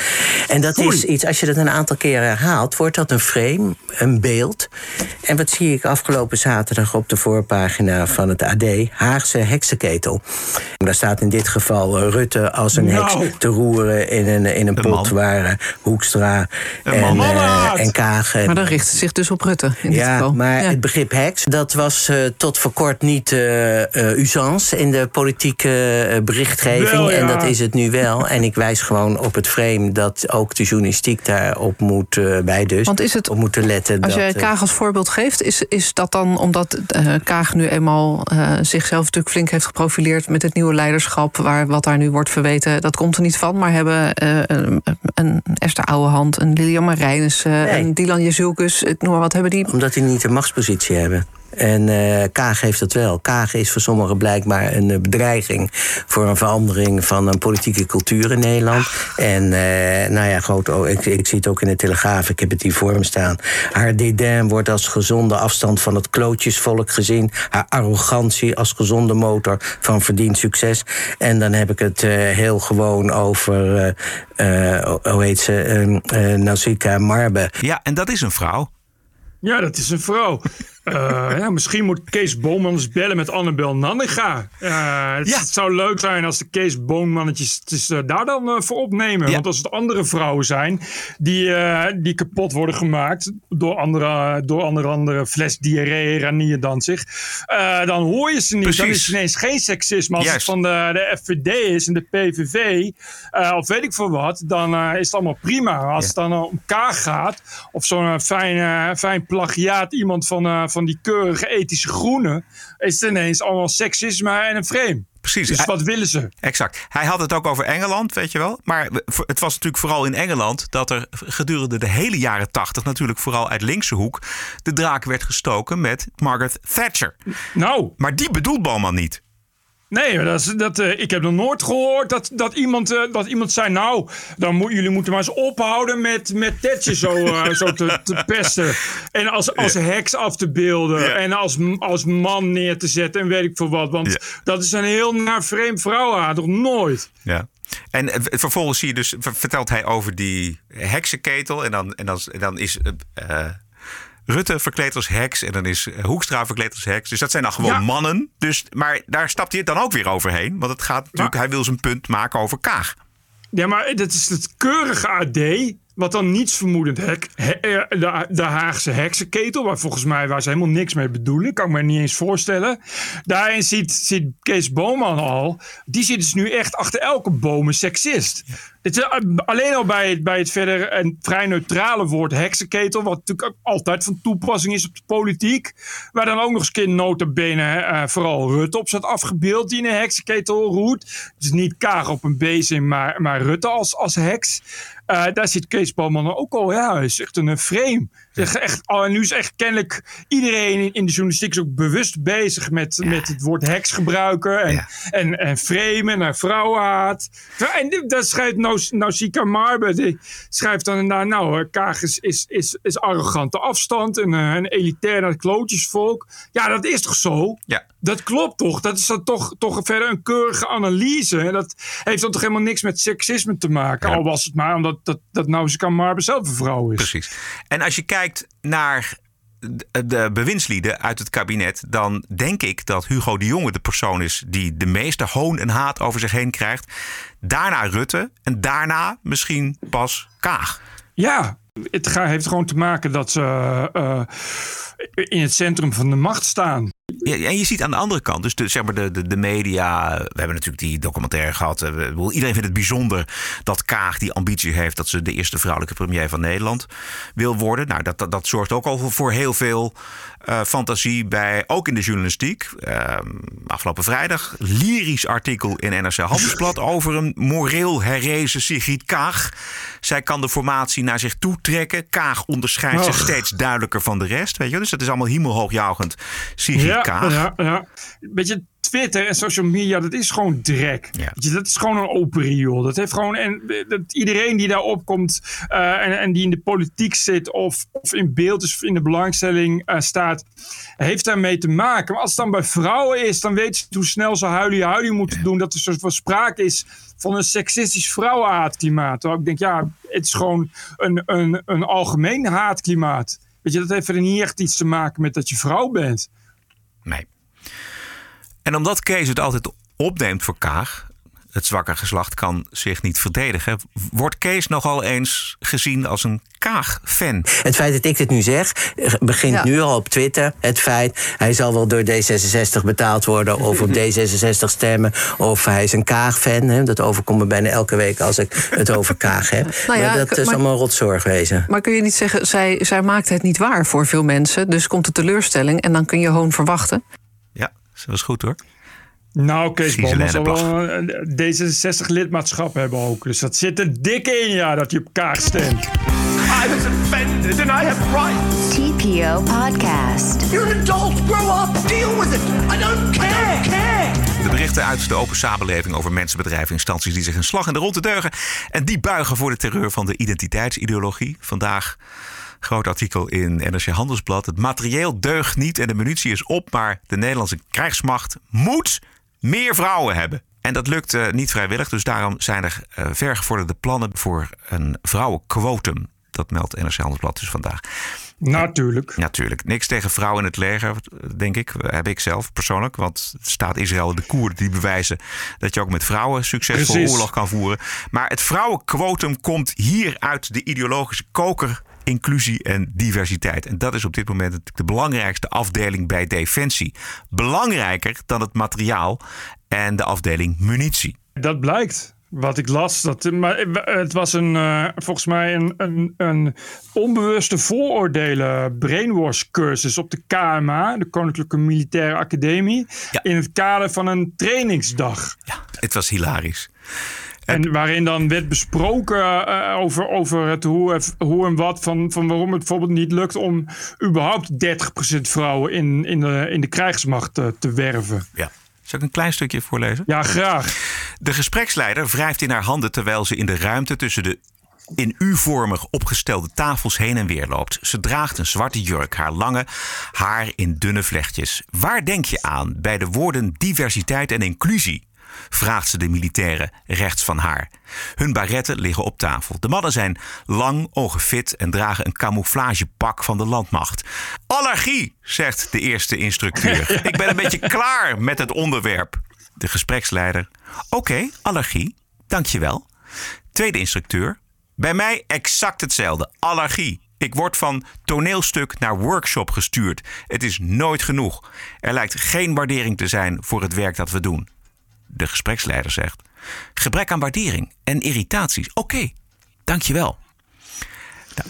En dat is iets, als je dat een aantal keren herhaalt, wordt dat een frame, een beeld. En wat zie ik afgelopen zaterdag op de voorpagina van het AD? Haagse heksenketel. Daar staat in dit geval eh, Rutte als een Nou. heks te roeren in een, in een pot man. waar eh, Hoekstra Een en, man. eh, en Kaag en Maar dan richt het zich dus op Rutte in dit ja, geval. maar Ja. het begrip heks, dat was eh, tot voor kort niet eh eh, usance in de politieke berichtgeving. Wel, ja. En dat is het nu wel. En ik wijs gewoon op het frame dat ook de journalistiek daarop moet eh bij dus. Want is het- op moeten letten. Als dat, jij eh, Kaag als voorbeeld geeft, is, is dat dan omdat eh, Kaag nu eenmaal zichzelf natuurlijk flink heeft geprofileerd met het nieuwe leiderschap, waar wat daar nu wordt verweten, dat komt er niet van. Maar hebben een, een Esther Ouwehand, een Lilian Marijnissen, Nee. een Dylan Jezilkus, ik noem maar wat, hebben die. omdat die niet een machtspositie hebben. En uh, Kaag heeft dat wel. Kaag is voor sommigen blijkbaar een uh, bedreiging voor een verandering van een politieke cultuur in Nederland. En uh, nou ja, goed, oh, ik, ik, zie het ook in de Telegraaf, ik heb het hier voor me staan. Haar dédain wordt als gezonde afstand van het klootjesvolk gezien. Haar arrogantie als gezonde motor van verdiend succes. En dan heb ik het heel gewoon over, hoe heet ze, Nausicaa Marbe. Ja, en dat is een vrouw. Ja, dat is een vrouw. Uh, ja, misschien moet Kees Boonman eens bellen met Annabel Nanninga. Uh, het, ja. het, zou leuk zijn als de Kees Boonmannetjes het uh, daar dan voor opnemen. Ja. Want als het andere vrouwen zijn die, die kapot worden gemaakt door andere, door andere, andere fles diarree, ranier dan zich, dan hoor je ze niet. Precies. Dan is het ineens geen seksisme. Als Juist. het van de, de FVD is en de PVV, of weet ik veel wat, dan is het allemaal prima. Als ja. het dan om Kaag gaat, of zo'n fijn, fijn plagiaat iemand van van die keurige ethische groenen, is het ineens allemaal seksisme en een frame. Precies. Dus wat willen ze? Exact. Hij had het ook over Engeland, weet je wel. Maar het was natuurlijk vooral in Engeland dat er gedurende de hele jaren tachtig, natuurlijk vooral uit linkse hoek, de draak werd gestoken met Margaret Thatcher. Nou. Maar die bedoelt Balman niet. Nee, dat, dat, uh, ik heb nog nooit gehoord dat, dat, iemand, uh, dat iemand zei... nou, dan moet, jullie moeten maar eens ophouden met, met Tetje zo, uh, zo te, te, pesten. En als, als heks af te beelden. En als, als man neer te zetten en weet ik veel wat. Want dat is een heel naar vreemd vrouw, toch nooit. Ja. En vervolgens zie je dus, vertelt hij over die heksenketel. En dan, en dan, en dan is... Rutte verkleed als heks en dan is Hoekstra verkleed als heks. Dus dat zijn dan gewoon ja. mannen. Dus, maar daar stapt hij het dan ook weer overheen. Want het gaat natuurlijk, maar, hij wil zijn punt maken over Kaag. Ja, maar dat is het keurige AD. Wat dan niets vermoedend hek, he, de, de, Haagse heksenketel, waar volgens mij waar ze helemaal niks mee bedoelen, kan ik me niet eens voorstellen. Daarin ziet, ziet Kees Boman al, die zit dus nu echt achter elke boom een seksist. Is alleen al bij het, bij het verder een vrij neutrale woord heksenketel, wat natuurlijk ook altijd van toepassing is op de politiek, waar dan ook nog eens kind notabene uh, vooral Rutte op zat afgebeeld die in een heksenketel roert. Dus niet Kaag op een bezem, maar, maar Rutte als, als heks. Uh, daar zit Kees Boman ook al. Ja, hij is echt een frame. Echt, oh, nu is echt kennelijk iedereen in de journalistiek is ook bewust bezig met, ja. met het woord heks gebruiken. En, ja. en, en framen naar vrouwenhaat. En dat schrijft Nausicaa Marbe. Die schrijft dan inderdaad, nou, Kaag is, is, is, is arrogante afstand. En uh, een elitair naar klootjesvolk. Ja, dat is toch zo? Ja. Dat klopt toch? Dat is dan toch, toch verder een keurige analyse. Dat heeft dan toch helemaal niks met seksisme te maken. Al was het maar omdat dat, dat Nausicaa Marbe zelf een vrouw is. Precies. En als je kijkt naar de bewindslieden uit het kabinet, dan denk ik dat Hugo de Jonge de persoon is die de meeste hoon en haat over zich heen krijgt. Daarna Rutte en daarna misschien pas Kaag. Ja, het heeft gewoon te maken dat ze uh, in het centrum van de macht staan. En je ziet aan de andere kant, dus de, zeg maar de, de, de media. We hebben natuurlijk die documentaire gehad. Iedereen vindt het bijzonder dat Kaag die ambitie heeft dat ze de eerste vrouwelijke premier van Nederland wil worden. Nou, dat, dat, dat zorgt ook al voor heel veel uh, fantasie bij, ook in de journalistiek. Uh, afgelopen vrijdag, lyrisch artikel in NRC Handelsblad over een moreel herrezen Sigrid Kaag. Zij kan de formatie naar zich toe trekken. Kaag onderscheidt oh. zich steeds duidelijker van de rest. Weet je? Dus dat is allemaal hemelhoogjaugend. Sigrid ja, Kaag. Ja, ja. Beetje Twitter en social media, dat is gewoon drek. Ja. Je, dat is gewoon een open riool. Dat heeft gewoon, en dat iedereen die daar opkomt uh, en, en, die in de politiek zit of, of in beeld is of in de belangstelling uh, staat, heeft daarmee te maken. Maar als het dan bij vrouwen is, dan weet je hoe snel ze huilie huilie moeten ja. doen. Dat er soort van sprake is van een seksistisch vrouwenhaatklimaat. Terwijl ik denk, ja, het is gewoon een, een, een algemeen haatklimaat. Weet je, dat heeft er niet echt iets te maken met dat je vrouw bent. Nee. En omdat Kees het altijd opneemt voor Kaag, het zwakke geslacht kan zich niet verdedigen, wordt Kees nogal eens gezien als een Kaag-fan. Het feit dat ik dit nu zeg, begint ja. nu al op Twitter. Het feit, hij zal wel door D66 betaald worden of op D66 stemmen. Of hij is een Kaag-fan. Dat overkomt me bijna elke week als ik het over Kaag heb. Nou ja, maar dat is maar, allemaal rotzorg wezen. Maar kun je niet zeggen, zij, zij maakt het niet waar voor veel mensen. Dus komt de teleurstelling en dan kun je gewoon verwachten. Dat was goed hoor. Nou, Kees Boman zal wel een D66-lidmaatschap hebben ook. Dus dat zit er dik in, ja, dat je op kaart stemt. I was offended and I have rights. TPO Podcast. You're an adult. Grow up. Deal with it. I don't care. I don't care. De berichten uit de open samenleving over mensen, bedrijven, instanties die zich een slag in de ronde deugen. En die buigen voor de terreur van de identiteitsideologie. Vandaag groot artikel in NRC Handelsblad. Het materieel deugt niet en de munitie is op, maar de Nederlandse krijgsmacht moet meer vrouwen hebben. En dat lukt uh, niet vrijwillig, dus daarom zijn er uh, vergevorderde plannen voor een vrouwenquotum. Dat meldt NRC Handelsblad dus vandaag. Natuurlijk. Natuurlijk. Niks tegen vrouwen in het leger, denk ik. Heb ik zelf persoonlijk. Want staat Israël de Koerden die bewijzen dat je ook met vrouwen succesvol Precies. oorlog kan voeren. Maar het vrouwenquotum komt hier uit de ideologische koker inclusie en diversiteit. En dat is op dit moment de belangrijkste afdeling bij Defensie. Belangrijker dan het materiaal en de afdeling munitie. Dat blijkt. Wat ik las, dat, maar het was een, uh, volgens mij een, een, een onbewuste vooroordelen brainwash cursus op de KMA, de Koninklijke Militaire Academie, ja. in het kader van een trainingsdag. Ja, het was hilarisch. En waarin dan werd besproken uh, over, over het hoe, hoe en wat van, van waarom het bijvoorbeeld niet lukt om überhaupt 30% vrouwen in, in, de, in de krijgsmacht te, te werven. Ja. Zal ik een klein stukje voorlezen? Ja, graag. De gespreksleider wrijft in haar handen terwijl ze in de ruimte tussen de in U-vormig opgestelde tafels heen en weer loopt. Ze draagt een zwarte jurk, haar lange haar in dunne vlechtjes. Waar denk je aan bij de woorden diversiteit en inclusie? Vraagt ze de militairen rechts van haar. Hun baretten liggen op tafel. De mannen zijn lang, fit en dragen een camouflagepak van de landmacht. Allergie, zegt de eerste instructeur. Ik ben een beetje klaar met het onderwerp. De gespreksleider. Oké, okay, allergie, dankjewel. Tweede instructeur. Bij mij exact hetzelfde. Allergie. Ik word van toneelstuk naar workshop gestuurd. Het is nooit genoeg. Er lijkt geen waardering te zijn voor het werk dat we doen de gespreksleider zegt. Gebrek aan waardering en irritaties. Oké, dankjewel.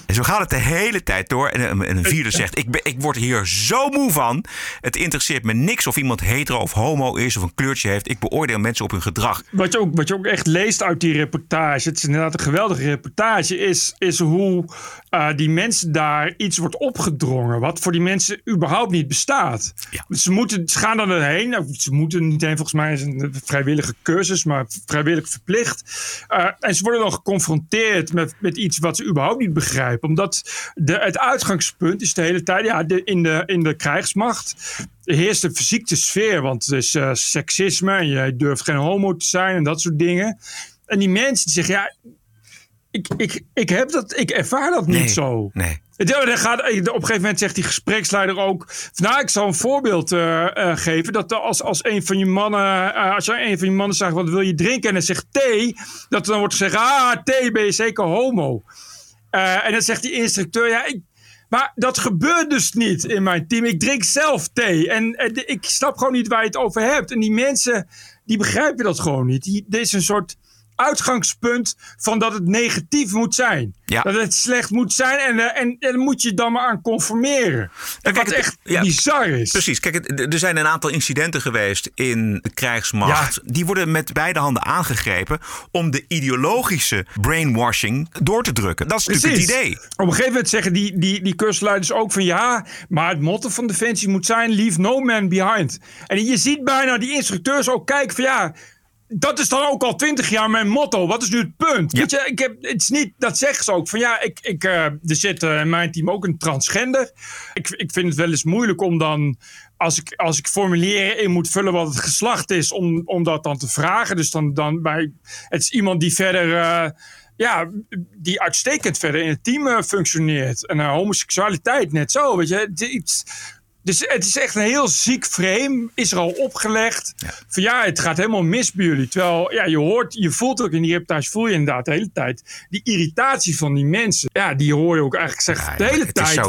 En zo gaat het de hele tijd door. En een vierde zegt: ik, ben, ik word hier zo moe van. Het interesseert me niks of iemand hetero of homo is of een kleurtje heeft. Ik beoordeel mensen op hun gedrag. Wat je ook, wat je ook echt leest uit die reportage, het is inderdaad een geweldige reportage, is, is hoe uh, die mensen daar iets wordt opgedrongen. Wat voor die mensen überhaupt niet bestaat. Ja. Ze, moeten, ze gaan dan erheen. Nou, ze moeten niet heen, volgens mij is een vrijwillige cursus, maar vrijwillig verplicht. Uh, en ze worden dan geconfronteerd met, met iets wat ze überhaupt niet begrijpen omdat de, het uitgangspunt is de hele tijd, ja, de, in, de, in de krijgsmacht heerst een fysieke sfeer. Want het is uh, seksisme en je durft geen homo te zijn en dat soort dingen. En die mensen die zeggen, ja, ik, ik, ik, heb dat, ik ervaar dat niet zo. Nee. Dan gaat, op een gegeven moment zegt die gespreksleider ook. Nou, ik zal een voorbeeld uh, uh, geven. Dat als, als een van je mannen. Uh, als je een van je mannen zegt: wat wil je drinken? En hij zegt thee. Dat dan wordt gezegd: ah, thee ben je zeker homo. Uh, en dan zegt die instructeur, ja, ik, maar dat gebeurt dus niet in mijn team. Ik drink zelf thee. En, ik snap gewoon niet waar je het over hebt. En die mensen, die begrijpen dat gewoon niet. Dit is een soort uitgangspunt van dat het negatief moet zijn. Dat het slecht moet zijn en, uh, en, en moet je dan maar aan conformeren. En wat echt ja, bizar is. Precies. Kijk, er zijn een aantal incidenten geweest in de krijgsmacht. Die worden met beide handen aangegrepen om de ideologische brainwashing door te drukken. Dat is natuurlijk het idee. Op een gegeven moment zeggen die, die, die kursleiders ook van ja, maar het motto van Defensie moet zijn leave no man behind. En je ziet bijna die instructeurs ook kijken van ja, dat is dan ook al twintig jaar mijn motto. Wat is nu het punt? Weet je, ik heb, het is niet, dat zeggen ze ook. Van ja, ik, ik, uh, er zit uh, in mijn team ook een transgender. Ik, ik vind het wel eens moeilijk om dan, als ik, als ik formulieren in moet vullen wat het geslacht is, om, om dat dan te vragen. Dus dan, dan bij, het is iemand die verder, uh, ja, die uitstekend verder in het team functioneert. En homoseksualiteit net zo, weet je. Iets, dus het is echt een heel ziek frame. Is er al opgelegd. Ja. Van ja, het gaat helemaal mis bij jullie. Terwijl ja, je hoort, je voelt ook in die reportage, voel je inderdaad de hele tijd. Die irritatie van die mensen. Ja, die hoor je ook eigenlijk zeggen. de hele tijd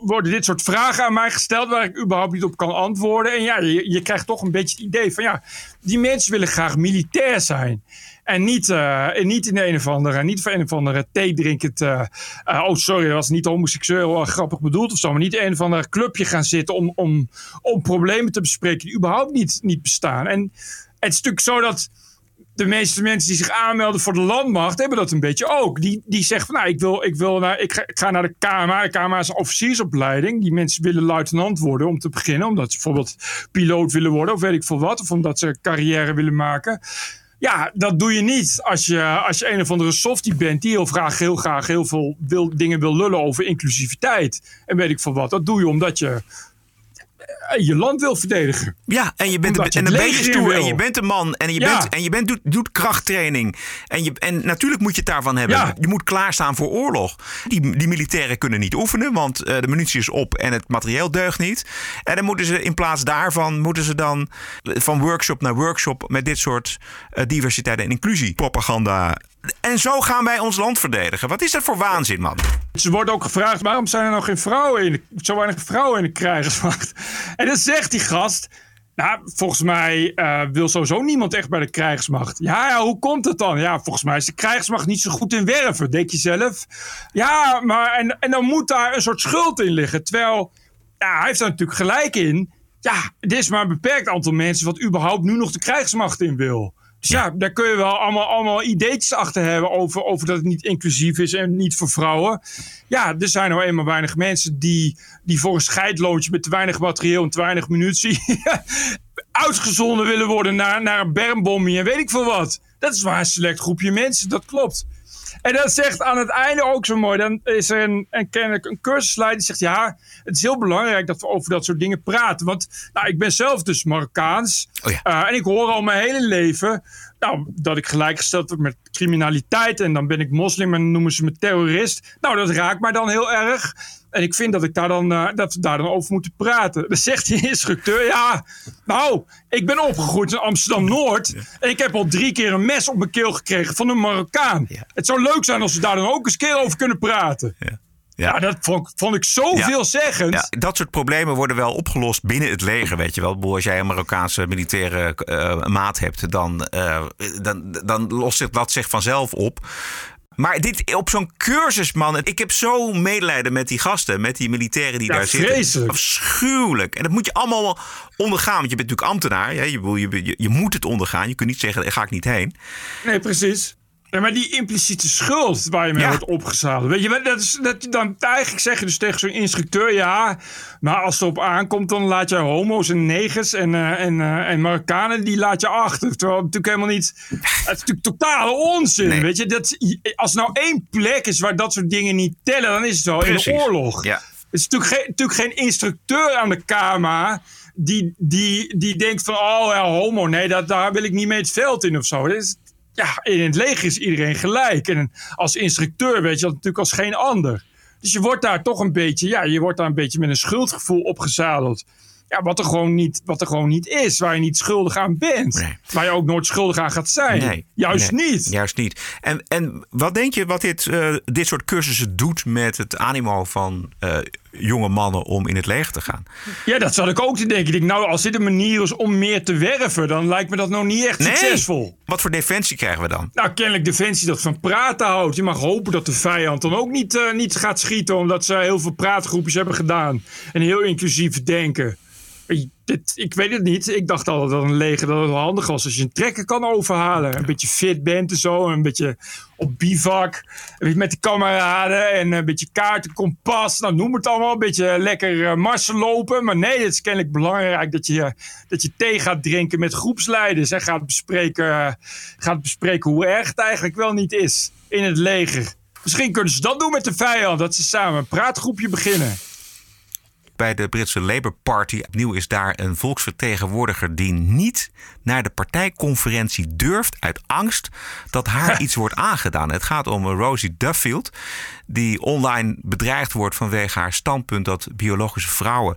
worden dit soort vragen aan mij gesteld waar ik überhaupt niet op kan antwoorden. En ja, je, je krijgt toch een beetje het idee van ja, die mensen willen graag militair zijn. En niet, uh, niet in een of andere, niet voor een of andere thee drinkend. Uh, oh, sorry, dat was niet homoseksueel grappig bedoeld of zo. Maar niet in een of ander clubje gaan zitten om, om, om problemen te bespreken die überhaupt niet, niet bestaan. En het is natuurlijk zo dat de meeste mensen die zich aanmelden voor de landmacht hebben dat een beetje ook. Die, die zeggen van nou, ik, wil, ik, wil naar, ik, ga, ik ga naar de KMA. De KMA is een officiersopleiding. Die mensen willen luitenant worden om te beginnen. Omdat ze bijvoorbeeld piloot willen worden of weet ik veel wat. Of omdat ze carrière willen maken. Ja, dat doe je niet als je, als je een of andere softie bent die heel graag, heel graag heel veel dingen wil lullen over inclusiviteit. En weet ik veel wat. Dat doe je omdat je je land wil verdedigen. Ja, en je bent, Omdat je en het dan ben je leger stoer en je bent een man en je, Ja. bent, en je bent, doet, doet krachttraining. En, je, en natuurlijk moet je het daarvan hebben. Ja. Je moet klaarstaan voor oorlog. Die, die militairen kunnen niet oefenen, want eh, de munitie is op en het materieel deugt niet. En dan moeten ze in plaats daarvan moeten ze dan van workshop naar workshop met dit soort eh, diversiteit en inclusie propaganda. En zo gaan wij ons land verdedigen. Wat is dat voor waanzin, man? Ze worden ook gevraagd, waarom zijn er nog geen vrouwen in de, zo weinig vrouwen in de krijgersmacht? En dan zegt die gast, nou, volgens mij eh, wil sowieso niemand echt bij de krijgsmacht. Ja, ja, hoe komt het dan? Ja, volgens mij is de krijgsmacht niet zo goed in werven, denk je zelf. Ja, maar en, en dan moet daar een soort schuld in liggen. Terwijl, ja, hij heeft daar natuurlijk gelijk in. Ja, er is maar een beperkt aantal mensen wat überhaupt nu nog de krijgsmacht in wil. Dus ja, daar kun je wel allemaal, allemaal ideetjes achter hebben over, over dat het niet inclusief is en niet voor vrouwen. Ja, er zijn nou eenmaal weinig mensen die, die voor een scheidloontje met te weinig materieel en te weinig munitie uitgezonden willen worden naar, naar een bermbommie en weet ik veel wat. Dat is maar een select groepje mensen, dat klopt. En dat zegt aan het einde ook zo mooi. Dan is er een, een, kennelijk een cursusleider die zegt: Ja, het is heel belangrijk dat we over dat soort dingen praten. Want nou, ik ben zelf dus Marokkaans. Eh, en ik hoor al mijn hele leven nou, dat ik gelijkgesteld word met criminaliteit. En dan ben ik moslim en dan noemen ze me terrorist. Nou, dat raakt mij dan heel erg. En ik vind dat, ik daar dan, eh, dat we daar dan over moeten praten. Dan zegt die instructeur: Ja, nou, ik ben opgegroeid in Amsterdam Noord. En ik heb al drie keer een mes op mijn keel gekregen van een Marokkaan. Het zou leuk zijn als we daar dan ook eens een keer over kunnen praten. Ja, dat vond, vond ik zo Ja. veelzeggend. Ja, dat soort problemen worden wel opgelost binnen het leger, weet je wel. Als jij een Marokkaanse militaire eh, maat hebt, dan, eh, dan, dan lost zich dat zich vanzelf op. Maar dit op zo'n cursus, man. Ik heb zo medelijden met die gasten, met die militairen die Ja, daar zitten. vreselijk. Afschuwelijk. En dat moet je allemaal ondergaan. Want je bent natuurlijk ambtenaar. Ja? Je, bedoel, je, je, je moet het ondergaan. Je kunt niet zeggen, daar ga ik niet heen. Nee, precies. Nee, maar die impliciete schuld waar je mee Ja. wordt opgezadeld. Weet je, dat is, dat, dan eigenlijk zeg je dus tegen zo'n instructeur: ja, maar als het erop aankomt, dan laat je homo's en negers en, eh, en, eh, en Marokkanen, die laat je achter. Terwijl het natuurlijk helemaal niet. Het is natuurlijk totale onzin. Weet je, dat, als nou één plek is waar dat soort dingen niet tellen, dan is het wel in de oorlog. Ja. Het is natuurlijk geen, natuurlijk geen instructeur aan de KMA die, die, die denkt van, oh ja, homo, nee, dat, daar wil ik niet mee het veld in of zo. Dat is, ja, in het leger is iedereen gelijk. En als instructeur weet je dat natuurlijk als geen ander. Dus je wordt daar toch een beetje, ja, je wordt daar een beetje met een schuldgevoel opgezadeld. Ja, wat er gewoon niet, wat er gewoon niet is, waar je niet schuldig aan bent. Waar je ook nooit schuldig aan gaat zijn. Nee, Juist nee, niet. Juist niet. En, en wat denk je wat dit, eh, dit soort cursussen doet met het animo van eh, jonge mannen om in het leger te gaan? Ja, dat zat ik ook te denken. Ik denk, nou, als dit een manier is om meer te werven, dan lijkt me dat nog niet echt succesvol. Wat voor defensie krijgen we dan? Nou, kennelijk Defensie dat van praten houdt. Je mag hopen dat de vijand dan ook niet, eh, niet gaat schieten... omdat ze heel veel praatgroepjes hebben gedaan. En heel inclusief denken. Ik- weet het niet. Ik dacht altijd dat een leger dat het wel handig was... als je een trekker kan overhalen. Een beetje fit bent en zo. Een beetje op bivak. Met de kameraden. En een beetje kaarten, kompas. Nou, noem het allemaal. Een beetje lekker eh, marsen lopen. Maar nee, het is kennelijk belangrijk dat je, dat je thee gaat drinken met groepsleiders. En gaat bespreken, gaat bespreken hoe erg het eigenlijk wel niet is in het leger. Misschien kunnen ze dat doen met de vijand. Dat ze samen een praatgroepje beginnen. Bij de Britse Labour Party opnieuw is daar een volksvertegenwoordiger die niet naar de partijconferentie durft uit angst dat haar iets wordt aangedaan. Het gaat om Rosie Duffield, die online bedreigd wordt vanwege haar standpunt dat biologische vrouwen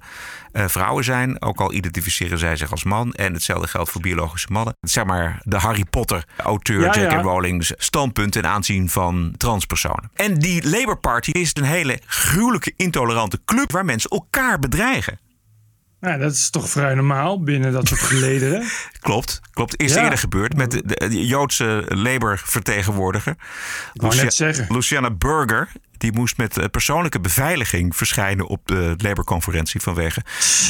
eh, vrouwen zijn. Ook al identificeren zij zich als man. En hetzelfde geldt voor biologische mannen. Zeg maar de Harry Potter-auteur Ja, J.K. ja. Rowling's standpunt ten aanzien van transpersonen. En die Labour Party is een hele gruwelijke, intolerante club waar mensen elkaar bedreigen. Nou, dat is toch vrij normaal binnen dat soort gelederen. Klopt, klopt. Is Ja. eerder gebeurd met de, de Joodse Labour-vertegenwoordiger. net zeggen. Luciana Burger. Die moest met eh, persoonlijke beveiliging verschijnen op de Labour-conferentie vanwege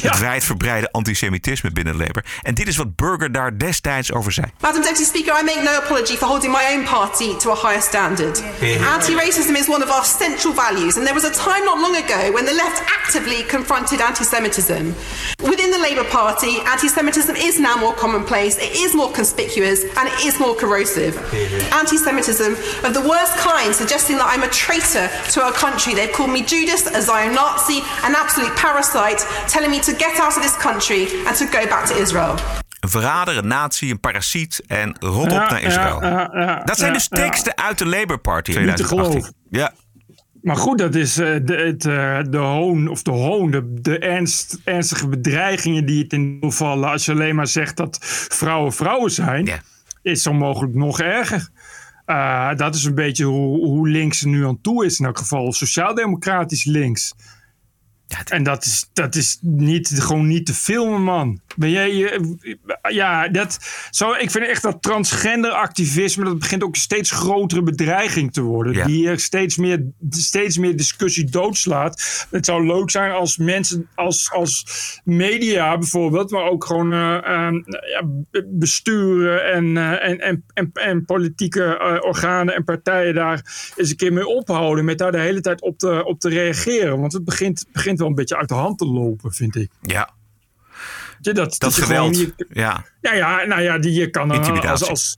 het wijdverbreide antisemitisme binnen Labour. En dit is wat Burger daar destijds over zei. Madam Deputy Speaker, I make no apology for holding my own party to a higher standard. Anti-racism is one of our central values, and there was a time not long ago when the left actively confronted anti-Semitism. Within the Labour Party, anti-Semitism is now more commonplace, it is more conspicuous, and it is more corrosive. Anti-Semitism of the worst kind, suggesting that I'm a traitor to our country. They've called me Judas, a Zion Nazi, an absolute parasite, telling me to get out of this country and to go back to Israel. Een verrader, een nazi, een parasiet en rot op Ja, naar Israël. ja, ja, ja, dat zijn ja, dus ja. teksten uit de Labour Party Niet te 2018. geloven. Ja, Maar goed, dat is eh, de, het, eh, de hoon, of de hoon, de, de ernst, ernstige bedreigingen die het in vallen. Als je alleen maar zegt dat vrouwen vrouwen zijn, is zo mogelijk nog erger. Eh, dat is een beetje hoe, hoe links er nu aan toe is, in elk geval sociaal-democratisch links. En dat is, dat is niet, gewoon niet te filmen, man. Ben jij, je- ja, dat, zo, ik vind echt dat transgender activisme, dat begint ook een steeds grotere bedreiging te worden. Ja. Die er steeds meer, steeds meer discussie doodslaat. Het zou leuk zijn als mensen, als, als media bijvoorbeeld, maar ook gewoon eh, eh, ja, be- besturen en, eh, en, en, en, en politieke eh, organen en partijen daar eens een keer mee ophouden. Met daar de hele tijd op te, op te reageren. Want het begint, begint wel een beetje uit de hand te lopen, vind ik. ja. Dat, dat geweld. je- ja. ja, ja, nou ja, die je kan dan als, als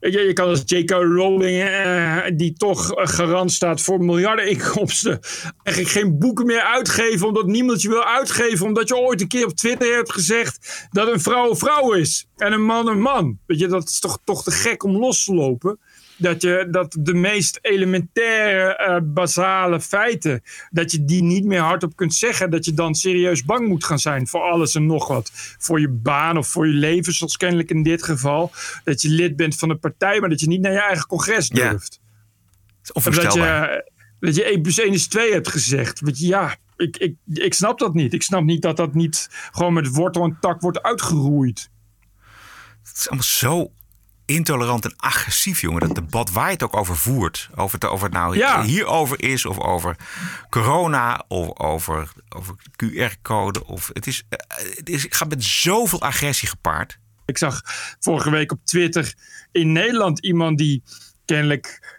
je, je kan als J.K. Rowling, eh, die toch eh, garant staat voor miljarden inkomsten, eigenlijk geen boeken meer uitgeven, omdat niemand je wil uitgeven, omdat je ooit een keer op Twitter hebt gezegd dat een vrouw een vrouw is en een man een man. Weet je, dat is toch, toch te gek om los te lopen. Dat, je, dat de meest elementaire, eh, basale feiten, dat je die niet meer hardop kunt zeggen. Dat je dan serieus bang moet gaan zijn voor alles en nog wat. Voor je baan of voor je leven, zoals kennelijk in dit geval. Dat je lid bent van een partij, maar dat je niet naar je eigen congres durft. Of dat je, onvoorstelbaar. dat je 1 plus 1 is 2 hebt gezegd. Weet je, ja, ik, ik, ik snap dat niet. Ik snap niet dat dat niet gewoon met wortel en tak wordt uitgeroeid. Het is allemaal zo intolerant en agressief, jongen. Dat debat waar je het ook over voert. Over het, over het nou Ja. hierover is, of over corona, of over, over QR-code. Of het is, eh, het is, het gaat met zoveel agressie gepaard. Ik zag vorige week op Twitter in Nederland iemand die kennelijk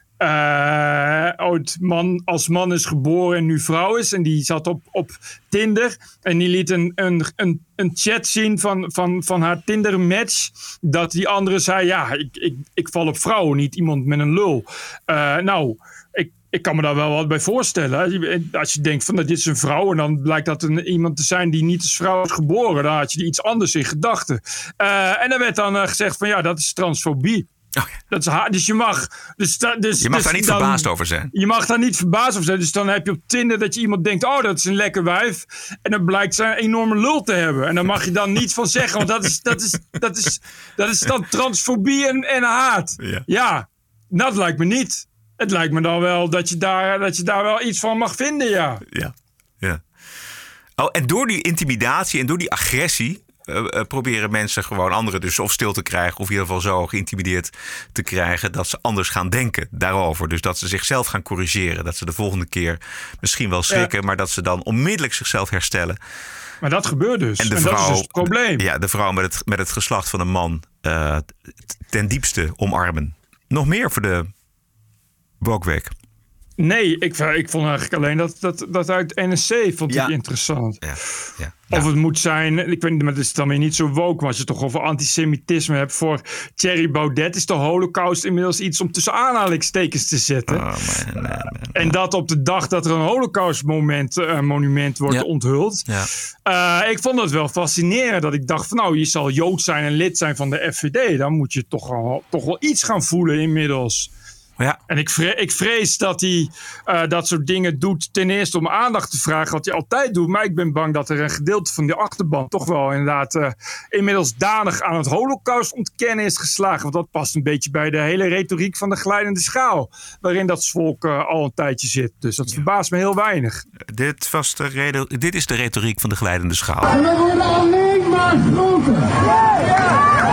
ooit man, als man is geboren en nu vrouw is. En die zat op, op Tinder. En die liet een, een, een, een chat zien van, van, van haar Tinder-match. Dat die andere zei: Ja, ik, ik, ik val op vrouwen, niet iemand met een lul. Eh, nou. Ik, ik kan me daar wel wat bij voorstellen. Als je- denkt van nou, dit is een vrouw en dan blijkt dat een, iemand te zijn die niet als vrouw is geboren, dan had je iets anders in gedachten. Eh, en dan werd dan gezegd van ja, dat is transfobie. Dat is dus je mag. Dus, da- dus, Je mag dus daar niet dan- verbaasd over zijn. Je mag daar niet verbaasd over zijn. Dus dan heb je op Tinder dat je iemand denkt: oh, dat is een lekker wijf. En dan blijkt ze een enorme lul te hebben. En daar mag je dan niet van zeggen, want dat is, dat is, dat is, dat is dan transfobie en, en haat. Ja. dat lijkt me niet. Het lijkt me dan wel dat je daar, dat je daar wel iets van mag vinden, ja. Ja. ja. Oh, en door die intimidatie en door die agressie. Eh, eh, proberen mensen gewoon anderen dus of stil te krijgen. of in ieder geval zo geïntimideerd te krijgen. dat ze anders gaan denken daarover. Dus dat ze zichzelf gaan corrigeren. Dat ze de volgende keer misschien wel schrikken. maar dat ze dan onmiddellijk zichzelf herstellen. Maar dat gebeurt dus. En de En vrouw, dat is dus het probleem. Ja, de vrouw met het, met het geslacht van een man eh, ten diepste omarmen. Nog meer voor de Woke Nee, ik, ik vond eigenlijk alleen dat, dat, dat uit NSC vond ik interessant. Ja, ja. Of het moet zijn, ik weet niet, maar het is dan weer niet zo woke. Maar als je het toch over antisemitisme hebt voor Thierry Baudet, is de holocaust inmiddels iets om tussen aanhalingstekens te zetten. Oh, En dat op de dag dat er een holocaustmonument eh, monument wordt onthuld. Ja. Eh, ik vond dat wel fascinerend. Dat ik dacht van nou, je zal Jood zijn en lid zijn van de FVD. Dan moet je toch toch wel iets gaan voelen inmiddels. Ja. En ik vrees, ik vrees dat hij eh, dat soort dingen doet. Ten eerste om aandacht te vragen, wat hij altijd doet. Maar ik ben bang dat er een gedeelte van die achterban toch wel inderdaad eh, inmiddels danig aan het holocaust ontkennen is geslagen. Want dat past een beetje bij de hele retoriek van de glijdende schaal. Waarin dat volk eh, al een tijdje zit. Dus dat verbaast me heel weinig. Dit, was de dit is de retoriek van de glijdende schaal. En we worden alleen maar groter.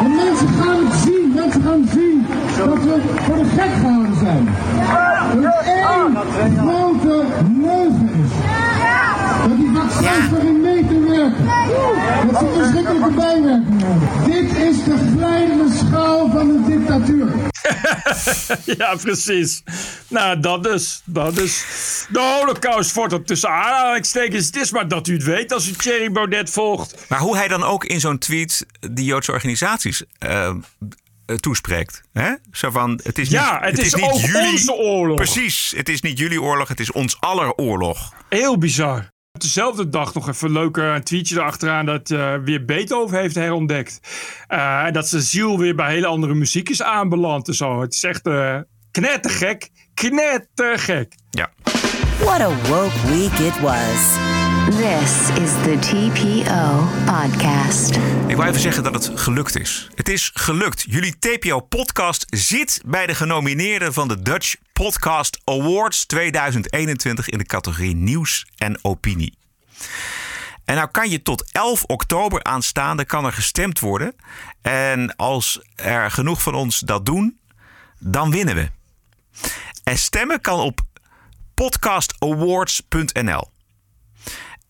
De mensen gaan het zien, mensen gaan zien dat we voor de gek gehouden zijn. Er is één grote bijwerking. Dit is de glijdende schaal van de dictatuur. ja, precies. Nou, dat dus. Dat dus. De holocaust wordt er tussen aanhalingstekens. Het is maar dat u het weet als u Thierry Baudet volgt. Maar hoe hij dan ook in zo'n tweet die Joodse organisaties eh, toespreekt. Hè? Zo van, het is Ja, niet, het is ook onze oorlog. Precies, het is niet jullie oorlog, het is ons aller oorlog. Heel bizar. Dezelfde dag nog even een leuk eh, tweetje erachteraan dat eh, weer Beethoven heeft herontdekt. Eh, en dat zijn ziel weer bij hele andere muziek is aanbeland en zo. Het is echt eh knettergek, knettergek. Ja. What a woke week it was. This is the TPO podcast. Ik wil even zeggen dat het gelukt is. Het is gelukt. Jullie TPO-podcast zit bij de genomineerden van de Dutch Podcast Awards 2021 in de categorie Nieuws en Opinie. En nou kan je tot 11 oktober aanstaande kan er gestemd worden. En als er genoeg van ons dat doen, dan winnen we. En stemmen kan op podcastawards.nl.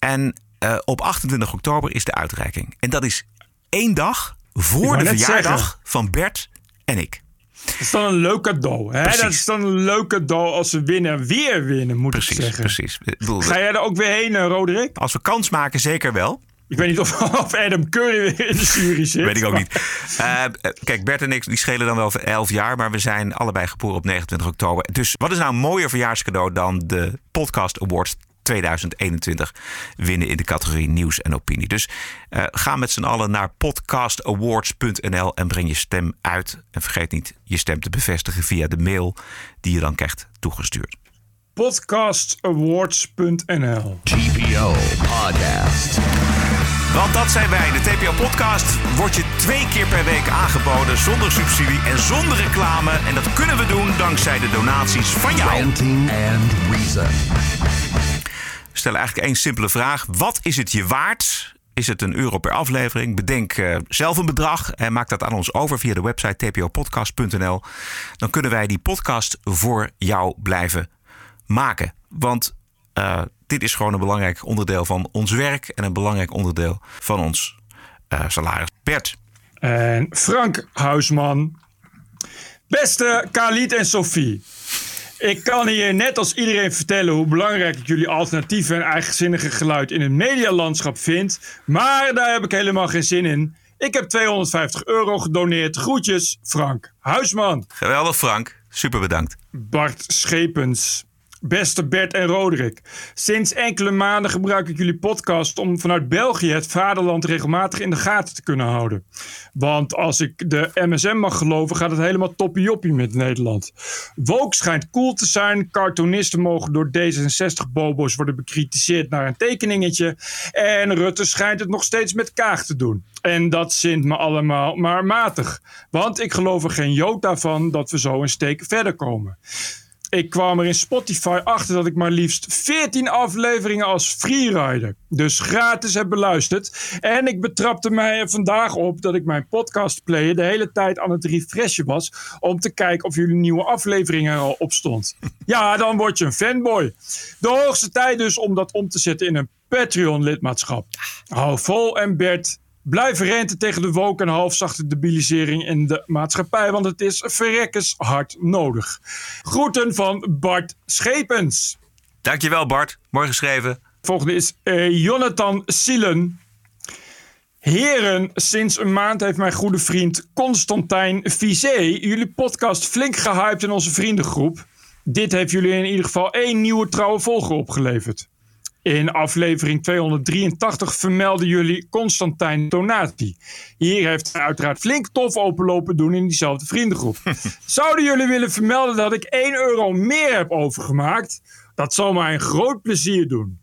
En eh, op 28 oktober is de uitreiking. En dat is één dag voor de verjaardag zeggen. van Bert en ik. Dat is dan een leuk cadeau. Hè? Precies. Dat is dan een leuk cadeau als we winnen. Weer winnen, moet ik zeggen. Precies. Bedoel, Ga jij er ook weer heen, eh, Roderick? Als we kans maken, zeker wel. Ik weet niet of, of Adam Curry weer in de jury zit. Weet ik ook maar- niet. Eh, kijk, Bert en ik die schelen dan wel voor 11 jaar, maar we zijn allebei geboren op 29 oktober. Dus wat is nou een mooier verjaarscadeau dan de Podcast Awards 2021 winnen in de categorie nieuws en opinie. Dus eh, ga met z'n allen naar podcastawards.nl en breng je stem uit. En vergeet niet je stem te bevestigen via de mail die je dan krijgt toegestuurd. Podcastawards.nl TPO Podcast. Want dat zijn wij. De TPO-podcast wordt je twee keer per week aangeboden zonder subsidie en zonder reclame. En dat kunnen we doen dankzij de donaties van jou. Ranting and Reason. Stellen eigenlijk één simpele vraag. Wat is het je waard? Is het een euro per aflevering? Bedenk eh, zelf een bedrag en maak dat aan ons over via de website tpopodcast.nl. Dan kunnen wij die podcast voor jou blijven maken. Want eh, dit is gewoon een belangrijk onderdeel van ons werk en een belangrijk onderdeel van ons eh, salaris. Bert, En Frank Huisman. Beste Khalid en Sophie. Ik kan hier net als iedereen vertellen hoe belangrijk ik jullie alternatieve en eigenzinnige geluid in het medialandschap vind. Maar daar heb ik helemaal geen zin in. Ik heb 250 euro gedoneerd. Groetjes, Frank Huisman. geweldig Frank. Super bedankt. Bart Schepens. Beste Bert en Roderick. Sinds enkele maanden gebruik ik jullie podcast om vanuit België het vaderland regelmatig in de gaten te kunnen houden. Want als ik de MSM mag geloven, gaat het helemaal toppie-joppie met Nederland. Woke schijnt cool te zijn. Cartoonisten mogen door D66-bobo's worden bekritiseerd naar een tekeningetje. En Rutte schijnt het nog steeds met Kaag te doen. En dat zint me allemaal maar matig. Want ik geloof er geen jota van dat we zo een steek verder komen. Ik kwam er in Spotify achter dat ik maar liefst 14 afleveringen als freerider, dus gratis heb beluisterd. En ik betrapte mij vandaag op dat ik mijn podcastplayer de hele tijd aan het refreshen was om te kijken of jullie nieuwe afleveringen er al op stond. Ja, dan word je een fanboy. De hoogste tijd dus om dat om te zetten in een Patreon-lidmaatschap. Hou vol en Bert, Blijf renten tegen de woke en halfzachte debilisering in de maatschappij, want het is verrekkers hard nodig. Groeten van Bart Schepens. Dankjewel Bart. Mooi geschreven. Volgende is eh, Jonathan Sielen. Heren, sinds een maand heeft mijn goede vriend Constantijn Vizé jullie podcast flink gehyped in onze vriendengroep. Dit heeft jullie in ieder geval één nieuwe trouwe volger opgeleverd. In aflevering 283 vermelden jullie Constantijn Donati. Hier heeft hij uiteraard flink tof openlopen doen in diezelfde vriendengroep. Zouden jullie willen vermelden dat ik 1 euro meer heb overgemaakt? Dat zal mij een groot plezier doen.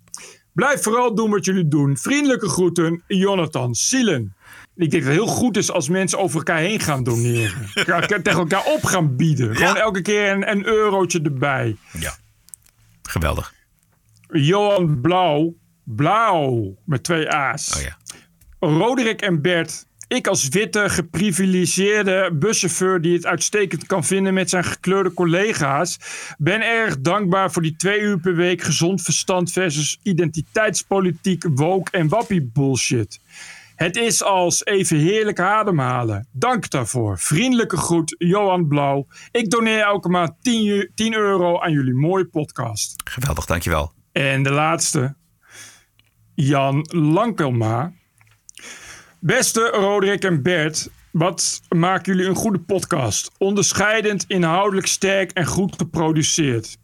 Blijf vooral doen wat jullie doen. Vriendelijke groeten, Jonathan Sielen. Ik denk dat het heel goed is als mensen over elkaar heen gaan doneren. Tegen elkaar op gaan bieden. Gewoon elke keer een, een eurotje erbij. Ja. Geweldig. Johan Blauw. Blauw. Met twee A's. Oh ja. Roderick en Bert. Ik als witte, geprivilegeerde buschauffeur die het uitstekend kan vinden met zijn gekleurde collega's, ben erg dankbaar voor die twee uur per week gezond verstand versus identiteitspolitiek, woke en wappie bullshit. Het is als even heerlijk ademhalen. Dank daarvoor. Vriendelijke groet, Johan Blauw. Ik doneer elke maand 10, eu- 10 euro aan jullie mooie podcast. Geweldig, dankjewel. En de laatste, Jan Lankelma. Beste Roderick en Bert, wat maken jullie een goede podcast? Onderscheidend, inhoudelijk sterk en goed geproduceerd.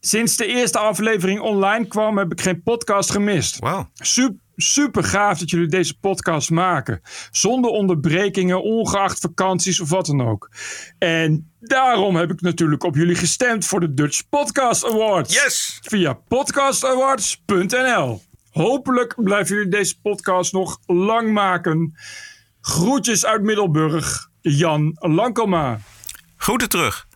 Sinds de eerste aflevering online kwam, heb ik geen podcast gemist. Wow. Super, super gaaf dat jullie deze podcast maken. Zonder onderbrekingen, ongeacht vakanties of wat dan ook. En daarom heb ik natuurlijk op jullie gestemd voor de Dutch Podcast Awards. Yes! Via podcastawards.nl. Hopelijk blijven jullie deze podcast nog lang maken. Groetjes uit Middelburg, Jan Lankelma. Groeten terug.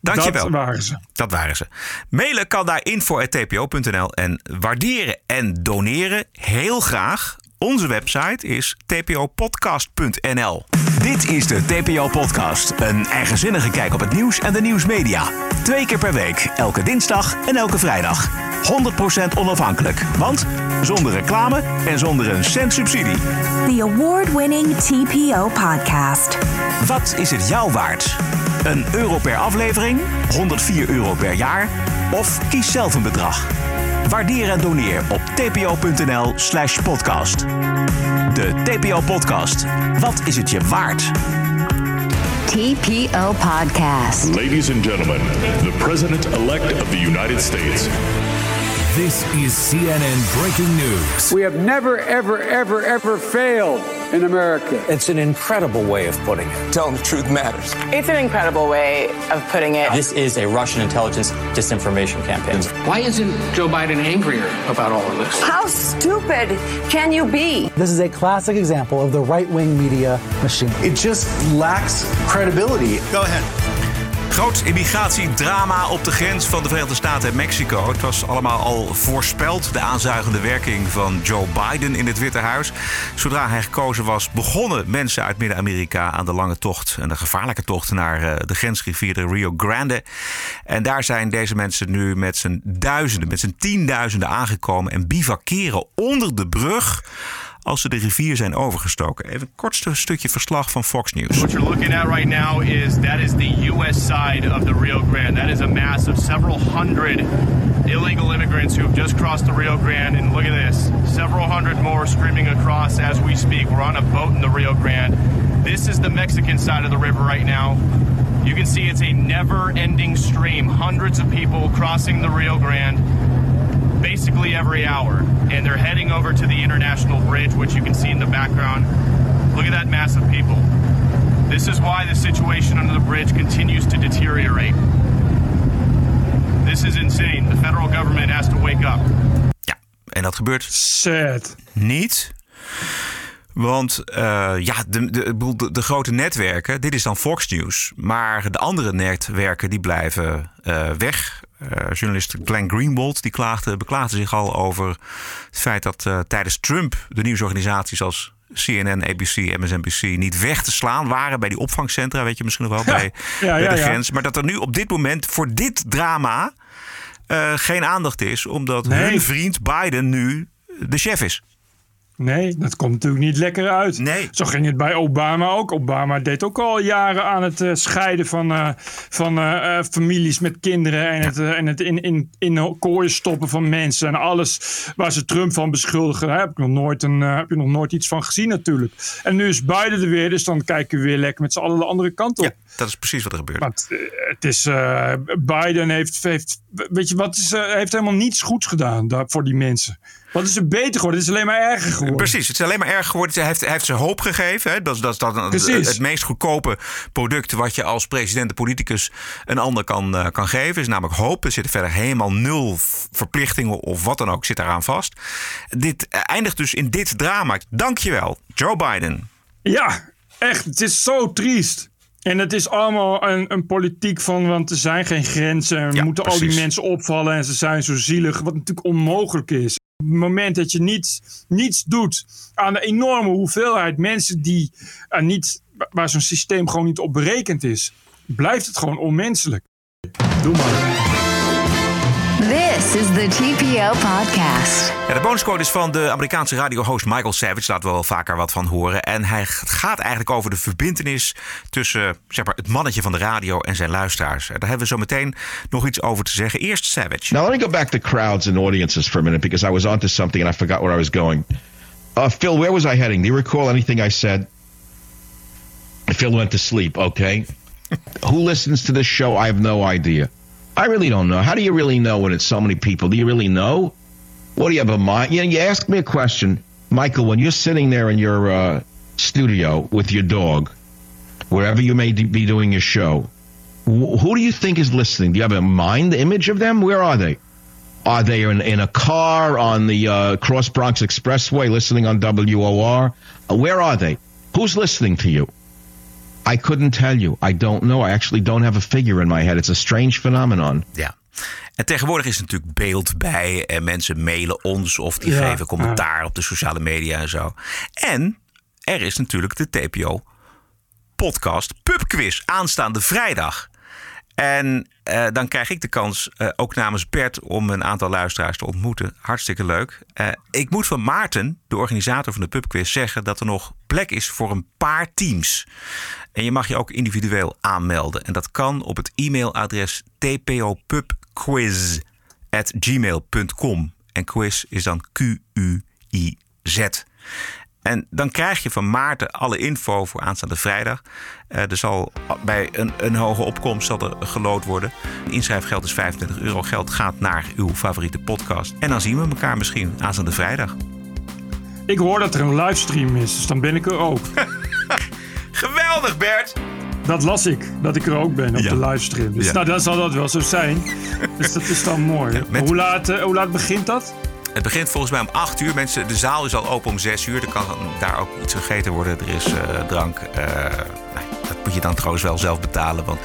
Dankjewel. Dat waren ze. Dat waren ze. Mailen kan naar info.tpo.nl en waarderen en doneren heel graag. Onze website is tpopodcast.nl. Dit is de TPO-podcast. Een eigenzinnige kijk op het nieuws en de nieuwsmedia. Twee keer per week, elke dinsdag en elke vrijdag. 100% onafhankelijk, want zonder reclame en zonder een cent subsidie. The award winning TPO podcast. Wat is het jou waard? Een euro per aflevering, 104 euro per jaar of kies zelf een bedrag. Waardeer en doneer op tpo.nl slash podcast. De TPO-podcast. Wat is het je waard? TPO Podcast. Ladies and gentlemen, the President elect of the United States. This is CNN breaking news. We have never, ever, ever, ever failed in America. It's an incredible way of putting it. Tell them the truth matters. It's an incredible way of putting it. This is a Russian intelligence disinformation campaign. Why isn't Joe Biden angrier about all of this? How stupid can you be? This is a classic example of the right wing media machine. It just lacks credibility. Go ahead. Groot immigratiedrama op de grens van de Verenigde Staten en Mexico. Het was allemaal al voorspeld, de aanzuigende werking van Joe Biden in het Witte Huis. Zodra hij gekozen was, begonnen mensen uit Midden-Amerika aan de lange tocht en de gevaarlijke tocht naar eh, de grensrivier de Rio Grande. En daar zijn deze mensen nu met z'n duizenden, met z'n tienduizenden aangekomen en bivakeren onder de brug als ze de rivier zijn overgestoken. Even een stukje verslag van Fox News. What you're looking at right now is that is the U.S. side of the Rio Grande. That is a mass of several hundred illegal immigrants who have just crossed the Rio Grande. And look at this, several hundred more streaming across as we speak. We're on a boat in the Rio Grande. This is the Mexican side of the river right now. You can see it's a never-ending stream. Hundreds of people crossing the Rio Grande basically every hour. And they're heading over to the international bridge, which you can see in the background. Look at that mass of people. This is why the situation under the bridge continues to deteriorate. This is insane. The federal government has to wake up. En dat gebeurt Sad. niet. Want eh, ja, de, de, de, de grote netwerken, dit is dan Fox News. Maar de andere netwerken die blijven eh, weg. Eh, journalist Glenn Greenwald die klaagde, beklaagde zich al over het feit dat eh, tijdens Trump de nieuwsorganisaties als CNN, ABC, MSNBC niet weg te slaan waren bij die opvangcentra, weet je misschien nog wel, bij, Ja, bij ja, de grens. Maar dat er nu op dit moment voor dit drama eh, geen aandacht is, omdat Nee. hun vriend Biden nu de chef is. Nee, dat komt natuurlijk niet lekker uit. Nee. Zo ging het bij Obama ook. Obama deed ook al jaren aan het eh, scheiden van, eh, van eh, families met kinderen. En het, en het in, in, in kooien stoppen van mensen. En alles waar ze Trump van beschuldigen. Daar heb, ik nog nooit een, heb je nog nooit iets van gezien natuurlijk. En nu is Biden er weer. Dus dan kijken we weer lekker met z'n allen de andere kant op. Dat is precies wat er gebeurt. Want het is, Biden heeft, heeft, weet je wat, is, heeft helemaal niets goeds gedaan daar, voor die mensen. Wat is er beter geworden? Het is alleen maar erger geworden. Precies, het is alleen maar erg geworden. Hij heeft, hij heeft ze hoop gegeven. Hè? Dat, is- dat is dan het, het meest goedkope product wat je als president en politicus een ander kan, eh, kan geven. Is namelijk hoop. Er zitten verder helemaal nul verplichtingen of wat dan ook zit daaraan vast. Dit eh, eindigt dus in dit drama. Dankjewel, Joe Biden. Ja, echt. Het is zo triest. En het is allemaal een, een politiek van, want er zijn geen grenzen. En we Ja, moeten al die mensen opvallen en ze zijn zo zielig. Wat natuurlijk onmogelijk is. Moment dat je niets, niets doet aan de enorme hoeveelheid mensen die eh, niet, waar zo'n systeem gewoon niet op berekend is, blijft het gewoon onmenselijk. Doe maar. This is the TPO podcast. Ja, de bonuscode is van de Amerikaanse radiohost Michael Savage. Laten we wel vaker wat van horen. En hij gaat eigenlijk over de verbindenis tussen zeg maar, het mannetje van de radio en zijn luisteraars. Daar hebben we zo meteen nog iets over te zeggen. Eerst Savage. Now let me go back to crowds and audiences for a minute because I was onto something and I forgot where I was going. Uh, Phil, where was I heading? Do you recall anything I said? Phil went to sleep. Okay. Who listens to this show? I have no idea. I really don't know. How do you really know when it's so many people? Do you really know? What do you have a mind? You know, you ask me a question, Michael. When you're sitting there in your uh, studio with your dog, wherever you may be doing your show, wh- who do you think is listening? Do you have a mind image of them? Where are they? Are they in, in a car on the uh, Cross Bronx Expressway listening on WOR? Where are they? Who's listening to you? I couldn't tell you. I don't know. I actually don't have a figure in my head. It's a strange phenomenon. Ja. En tegenwoordig is er natuurlijk beeld bij. En mensen mailen ons of die Ja, geven commentaar op de sociale media en zo. En er is natuurlijk de TPO podcast pubquiz aanstaande vrijdag. En eh, dan krijg ik de kans, eh, ook namens Bert, om een aantal luisteraars te ontmoeten. Hartstikke leuk. Eh, ik moet van Maarten, de organisator van de pubquiz, zeggen dat er nog plek is voor een paar teams. En je mag je ook individueel aanmelden. En dat kan op het e-mailadres tpopubquiz.gmail.com. En quiz is dan Q-U-I-Z. En dan krijg je van Maarten alle info voor aanstaande vrijdag. Eh, er zal bij een, een hoge opkomst zal er gelood worden. Inschrijfgeld is 25 euro. Geld gaat naar uw favoriete podcast. En dan zien we elkaar misschien aanstaande vrijdag. Ik hoor dat er een livestream is, dus dan ben ik er ook. Geweldig, Bert! Dat las ik, dat ik er ook ben op Ja. de livestream. Dus Ja. nou, dan zal dat wel zo zijn. Dus dat is dan mooi. met- Hoe, laat, eh, hoe laat begint dat? Het begint volgens mij om 8 uur. Mensen, de zaal is al open om 6 uur. Er kan daar ook iets gegeten worden. Er is eh, drank. Eh, dat moet je dan trouwens wel zelf betalen. Want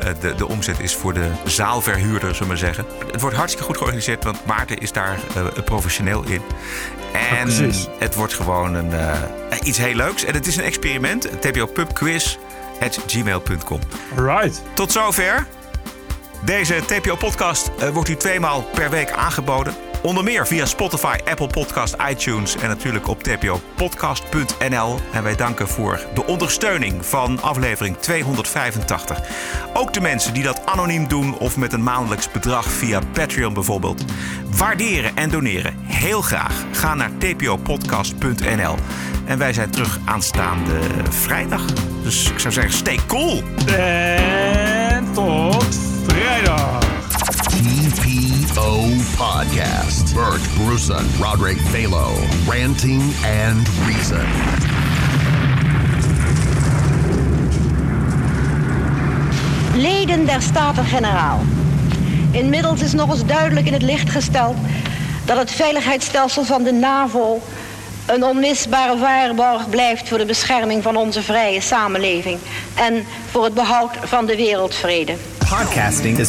eh, de, de omzet is voor de zaalverhuurder, zullen we maar zeggen. Het wordt hartstikke goed georganiseerd. Want Maarten is daar professioneel in. En precies. het wordt gewoon een, iets heel leuks. En het is een experiment. TPO Pub Quiz at gmail.com. Right. Tot zover. Deze TPO-podcast wordt u tweemaal per week aangeboden. Onder meer via Spotify, Apple Podcast, iTunes en natuurlijk op tpopodcast.nl. En wij danken voor de ondersteuning van aflevering 285. Ook de mensen die dat anoniem doen of met een maandelijks bedrag via Patreon bijvoorbeeld. Waarderen en doneren heel graag. Ga naar tpopodcast.nl. En wij zijn terug aanstaande vrijdag. Dus ik zou zeggen, stay cool. En tot vrijdag. TPO Podcast. Bert Bruson, Roderick Balo, Ranting and Reason. Leden der Staten-Generaal. Inmiddels is nog eens duidelijk in het licht gesteld dat het veiligheidsstelsel van de NAVO een onmisbare waarborg blijft voor de bescherming van onze vrije samenleving en voor het behoud van de wereldvrede. Podcasting is